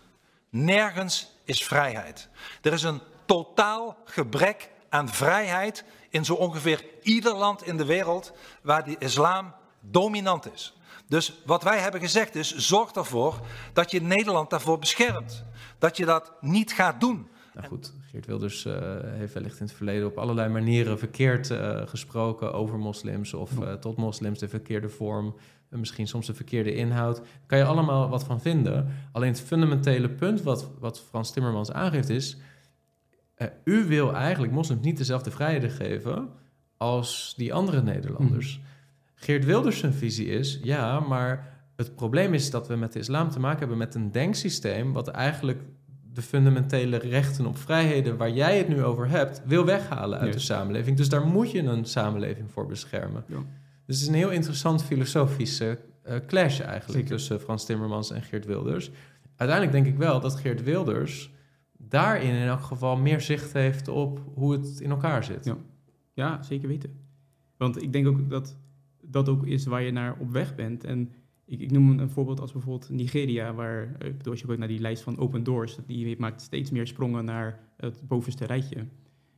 Nergens is vrijheid. Er is een totaal gebrek aan vrijheid in zo ongeveer ieder land in de wereld waar de islam dominant is. Dus wat wij hebben gezegd is, zorg ervoor dat je Nederland daarvoor beschermt. Dat je dat niet gaat doen. Nou goed, Geert Wilders uh, heeft wellicht in het verleden op allerlei manieren verkeerd uh, gesproken over moslims of uh, tot moslims, de verkeerde vorm, misschien soms de verkeerde inhoud. Daar kan je allemaal wat van vinden. Alleen het fundamentele punt wat, wat Frans Timmermans aangeeft is, u wil eigenlijk moslims niet dezelfde vrijheden geven als die andere Nederlanders. Mm. Geert Wilders zijn visie is, ja, maar het probleem is dat we met de islam te maken hebben met een denksysteem wat eigenlijk de fundamentele rechten op vrijheden waar jij het nu over hebt, wil weghalen uit de samenleving. Dus daar moet je een samenleving voor beschermen. Ja. Dus het is een heel interessant filosofische uh, clash eigenlijk tussen Frans Timmermans en Geert Wilders. Uiteindelijk denk ik wel dat Geert Wilders daarin in elk geval meer zicht heeft op hoe het in elkaar zit. Ja, ja zeker weten. Want ik denk ook dat dat ook is waar je naar op weg bent. En ik, ik noem een voorbeeld als bijvoorbeeld Nigeria, waar, eh, ik als je kijkt naar die lijst van open doors, die maakt steeds meer sprongen naar het bovenste rijtje.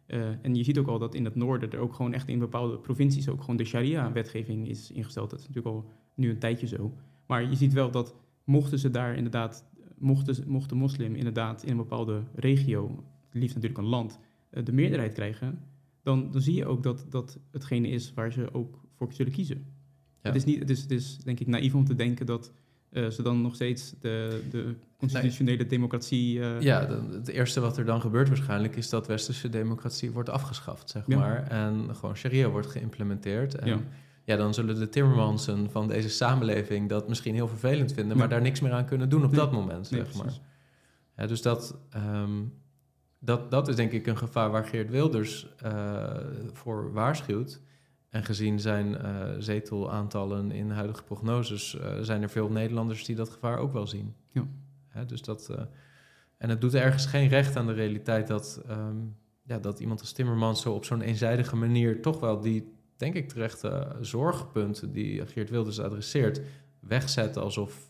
Uh, en je ziet ook al dat in het noorden er ook gewoon echt in bepaalde provincies ook gewoon de sharia-wetgeving is ingesteld. Dat is natuurlijk al nu een tijdje zo. Maar je ziet wel dat mochten ze daar inderdaad, mochten, mocht de moslim inderdaad in een bepaalde regio, liefst natuurlijk een land, uh, de meerderheid krijgen, dan, dan zie je ook dat dat hetgene is waar ze ook voor zullen kiezen. Het, is niet, het, is, het is denk ik naïef om te denken dat uh, ze dan nog steeds de, de constitutionele democratie. Uh... Ja, het eerste wat er dan gebeurt waarschijnlijk is dat westerse democratie wordt afgeschaft, zeg maar. En gewoon sharia wordt geïmplementeerd. En ja. ja. dan zullen de Timmermansen van deze samenleving dat misschien heel vervelend vinden, maar daar niks meer aan kunnen doen op dat moment, zeg maar. Ja, dus dat, um, dat, dat is denk ik een gevaar waar Geert Wilders uh, voor waarschuwt. En gezien zijn uh, zetelaantallen in huidige prognoses, uh, zijn er veel Nederlanders die dat gevaar ook wel zien. Ja. Hè, dus dat, uh, en het doet ergens geen recht aan de realiteit dat, um, ja, dat iemand als Timmermans zo op zo'n eenzijdige manier toch wel die, denk ik, terechte zorgpunten die Geert Wilders adresseert, wegzet alsof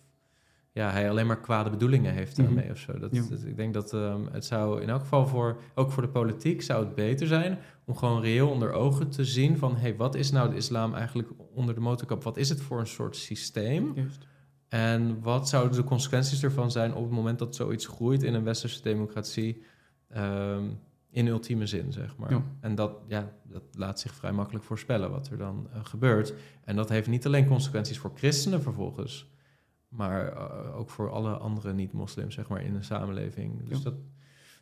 ja, hij alleen maar kwade bedoelingen heeft daarmee mm of zo. Dat, ik denk dat um, het zou in elk geval voor, ook voor de politiek, zou het beter zijn om gewoon reëel onder ogen te zien van, hé, hey, wat is nou de islam eigenlijk onder de motorkap? Wat is het voor een soort systeem? Juist. En wat zouden de consequenties ervan zijn op het moment dat zoiets groeit in een westerse democratie um, in ultieme zin, zeg maar. Ja. En dat, ja, dat laat zich vrij makkelijk voorspellen wat er dan uh, gebeurt. En dat heeft niet alleen consequenties voor christenen vervolgens, maar uh, ook voor alle andere niet-moslims, zeg maar, in de samenleving. Dus ja. dat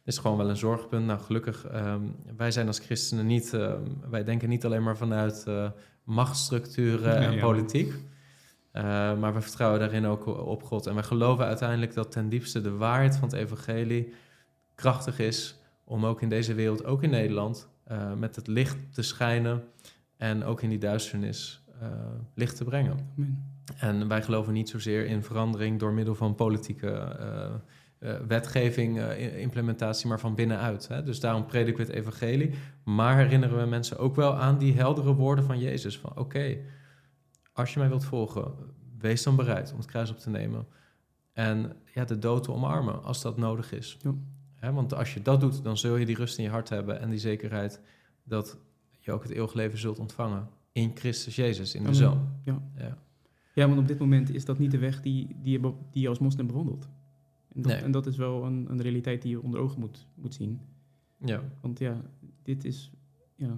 is gewoon wel een zorgpunt. Nou, gelukkig, um, wij zijn als christenen niet, uh, wij denken niet alleen maar vanuit uh, machtsstructuren en politiek. Uh, maar we vertrouwen daarin ook op God. En wij geloven uiteindelijk dat ten diepste de waarheid van het evangelie krachtig is om ook in deze wereld, ook in Nederland, met het licht te schijnen en ook in die duisternis licht te brengen. Amen. En wij geloven niet zozeer in verandering door middel van politieke uh, wetgeving, uh, implementatie, maar van binnenuit. Hè? Dus daarom prediken we het evangelie. Maar herinneren we mensen ook wel aan die heldere woorden van Jezus. Van oké, als je mij wilt volgen, wees dan bereid om het kruis op te nemen. En ja, de dood te omarmen als dat nodig is. Ja. Hè? Want als je dat doet, dan zul je die rust in je hart hebben en die zekerheid dat je ook het eeuwig leven zult ontvangen. In Christus Jezus, in de Zoon. Ja. ja. Ja, want op dit moment is dat niet de weg die, die, je, die je als moslim bewandelt. En dat, en dat is wel een, een, realiteit die je onder ogen moet, moet zien. Ja. Want ja, dit is... Ja,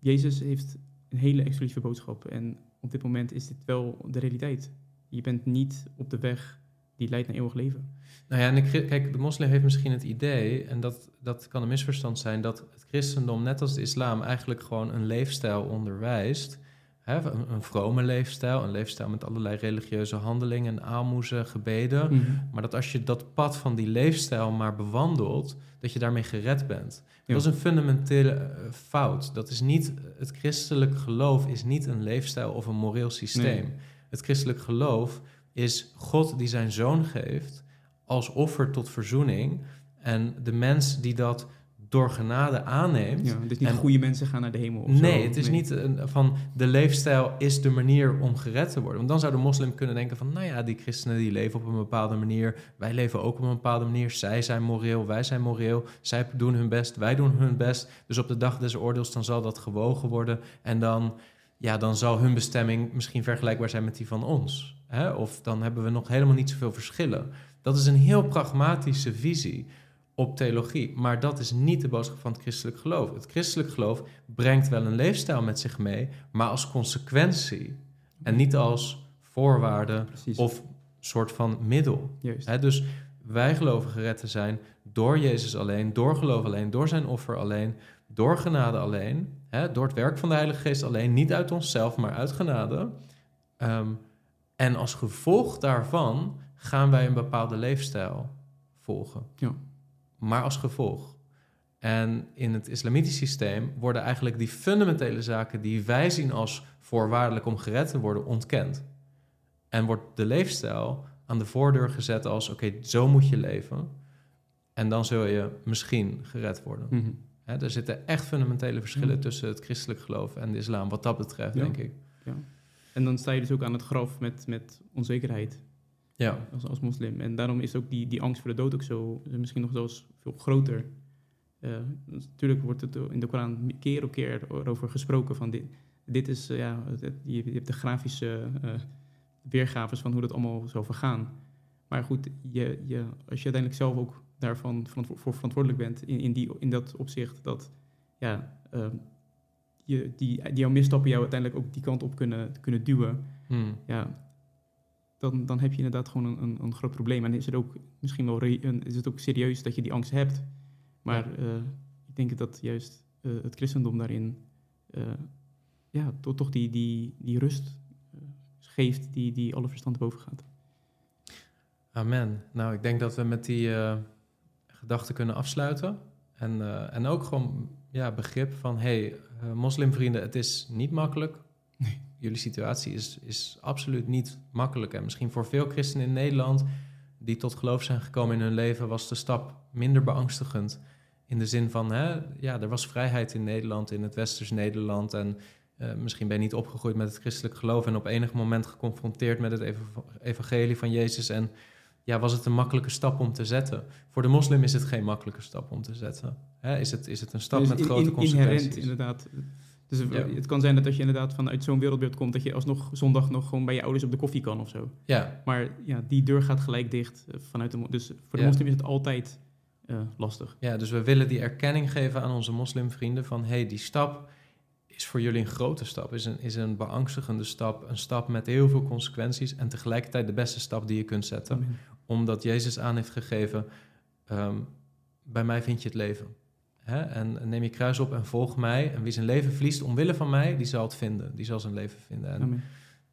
Jezus heeft een hele exclusieve boodschap. En op dit moment is dit wel de realiteit. Je bent niet op de weg die leidt naar eeuwig leven. Nou ja, en de, kijk, de moslim heeft misschien het idee, en dat, dat kan een misverstand zijn, dat het christendom, net als de islam, eigenlijk gewoon een leefstijl onderwijst Hè, een, een vrome leefstijl, een leefstijl met allerlei religieuze handelingen, aalmoezen, gebeden. Mhm. Maar dat als je dat pad van die leefstijl maar bewandelt, dat je daarmee gered bent. Dat is een fundamentele eh, fout. Dat is niet, het christelijk geloof is niet een leefstijl of een moreel systeem. Het christelijk geloof is God die zijn zoon geeft als offer tot verzoening. En de mens die dat door genade aanneemt. Ja, dus niet En- goede mensen gaan naar de hemel. Of zo. Nee, het is niet een, van de leefstijl is de manier om gered te worden. Want dan zou de moslim kunnen denken van, nou ja, die christenen die leven op een bepaalde manier. Wij leven ook op een bepaalde manier. Zij zijn moreel, wij zijn moreel. Zij doen hun best, wij doen hun best. Dus op de dag des oordeels dan zal dat gewogen worden. En dan, ja, dan zal hun bestemming misschien vergelijkbaar zijn met die van ons. Hè? Of dan hebben we nog helemaal niet zoveel verschillen. Dat is een heel pragmatische visie op theologie. Maar dat is niet de boodschap van het christelijk geloof. Het christelijk geloof brengt wel een leefstijl met zich mee, maar als consequentie. En niet als voorwaarde Precies. of soort van middel. Juist. Dus wij geloven gered te zijn door Jezus alleen, door geloof alleen, door zijn offer alleen, door genade alleen, door het werk van de Heilige Geest alleen, niet uit onszelf, maar uit genade. Ehm, en als gevolg daarvan gaan wij een bepaalde leefstijl volgen. Ja. Maar als gevolg. En in het islamitisch systeem worden eigenlijk die fundamentele zaken die wij zien als voorwaardelijk om gered te worden, ontkend. En wordt de leefstijl aan de voordeur gezet als: oké, zo moet je leven. En dan zul je misschien gered worden. Mhm. Er zitten echt fundamentele verschillen Ja. tussen het christelijk geloof en de islam, wat dat betreft, Ja. denk ik. En dan sta je dus ook aan het graf met, met onzekerheid Ja, als, als moslim. En daarom is ook die, die angst voor de dood ook zo, misschien nog zelfs veel groter. Eh, natuurlijk wordt het in de Koran keer op keer over gesproken van dit, dit is, eh, ja, het- je, hebt de grafische eh weergaves van hoe dat allemaal zou vergaan. Maar goed, je, je, als je uiteindelijk zelf ook daarvan verantwo- voor verantwoordelijk bent in, in, die, in dat opzicht, dat ja, eh, je, die, die jouw misstappen jou uiteindelijk ook die kant op kunnen, kunnen duwen, Hmm. ja, dan, dan heb je inderdaad gewoon een, een, een groot probleem. En is het ook misschien wel een- is het ook serieus dat je die angst hebt. Maar eh, ik denk dat juist eh, het christendom daarin eh, ja, to- toch die, die, die rust geeft die, die alle verstand boven gaat. Amen. Nou, ik denk dat we met die gedachten kunnen afsluiten. En, en ook gewoon ja, begrip van: hey, moslimvrienden, het is niet makkelijk. Jullie situatie is, is absoluut niet makkelijk. En misschien voor veel christenen in Nederland die tot geloof zijn gekomen in hun leven, was de stap minder beangstigend. In de zin van, hè, ja, er was vrijheid in Nederland, in het westers Nederland. En eh, misschien ben je niet opgegroeid met het christelijk geloof en op enig moment geconfronteerd met het eva- evangelie van Jezus. En ja, was het een makkelijke stap om te zetten? Voor de moslim is het geen makkelijke stap om te zetten. Hè, is, het, is het een stap Dus met in- grote in- consequenties? Inherent, inderdaad. Dus het- Ja. het kan zijn dat als je inderdaad vanuit zo'n wereldbeeld komt, dat je alsnog zondag nog gewoon bij je ouders op de koffie kan of zo. Ja, Maar ja, die deur gaat gelijk dicht eh, vanuit de. Dus voor de Ja. moslim is het altijd eh, lastig. Ja, dus we willen die erkenning geven aan onze moslimvrienden van hey, die stap is voor jullie een grote stap, is een, is een beangstigende stap, een stap met heel veel consequenties en tegelijkertijd de beste stap die je kunt zetten, Amen. omdat Jezus aan heeft gegeven, ehm, bij mij vind je het leven. Hè? En neem je kruis op en volg mij. En wie zijn leven verliest omwille van mij, die zal het vinden. Die zal zijn leven vinden. En, Amen.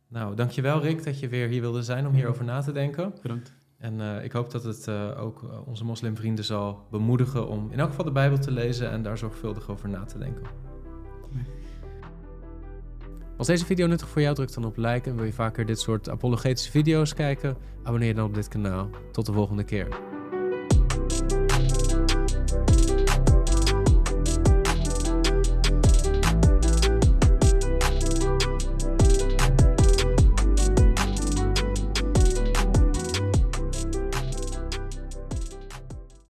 nou, dankjewel Rick dat je weer hier wilde zijn om hierover na te denken. Bedankt. En eh, ik hoop dat het eh, ook eh, onze moslimvrienden zal bemoedigen om in elk geval de Bijbel te lezen en daar zorgvuldig over na te denken. Als deze video nuttig voor jou, druk dan op like en wil je vaker dit soort apologetische video's kijken, abonneer dan op dit kanaal. Tot de volgende keer.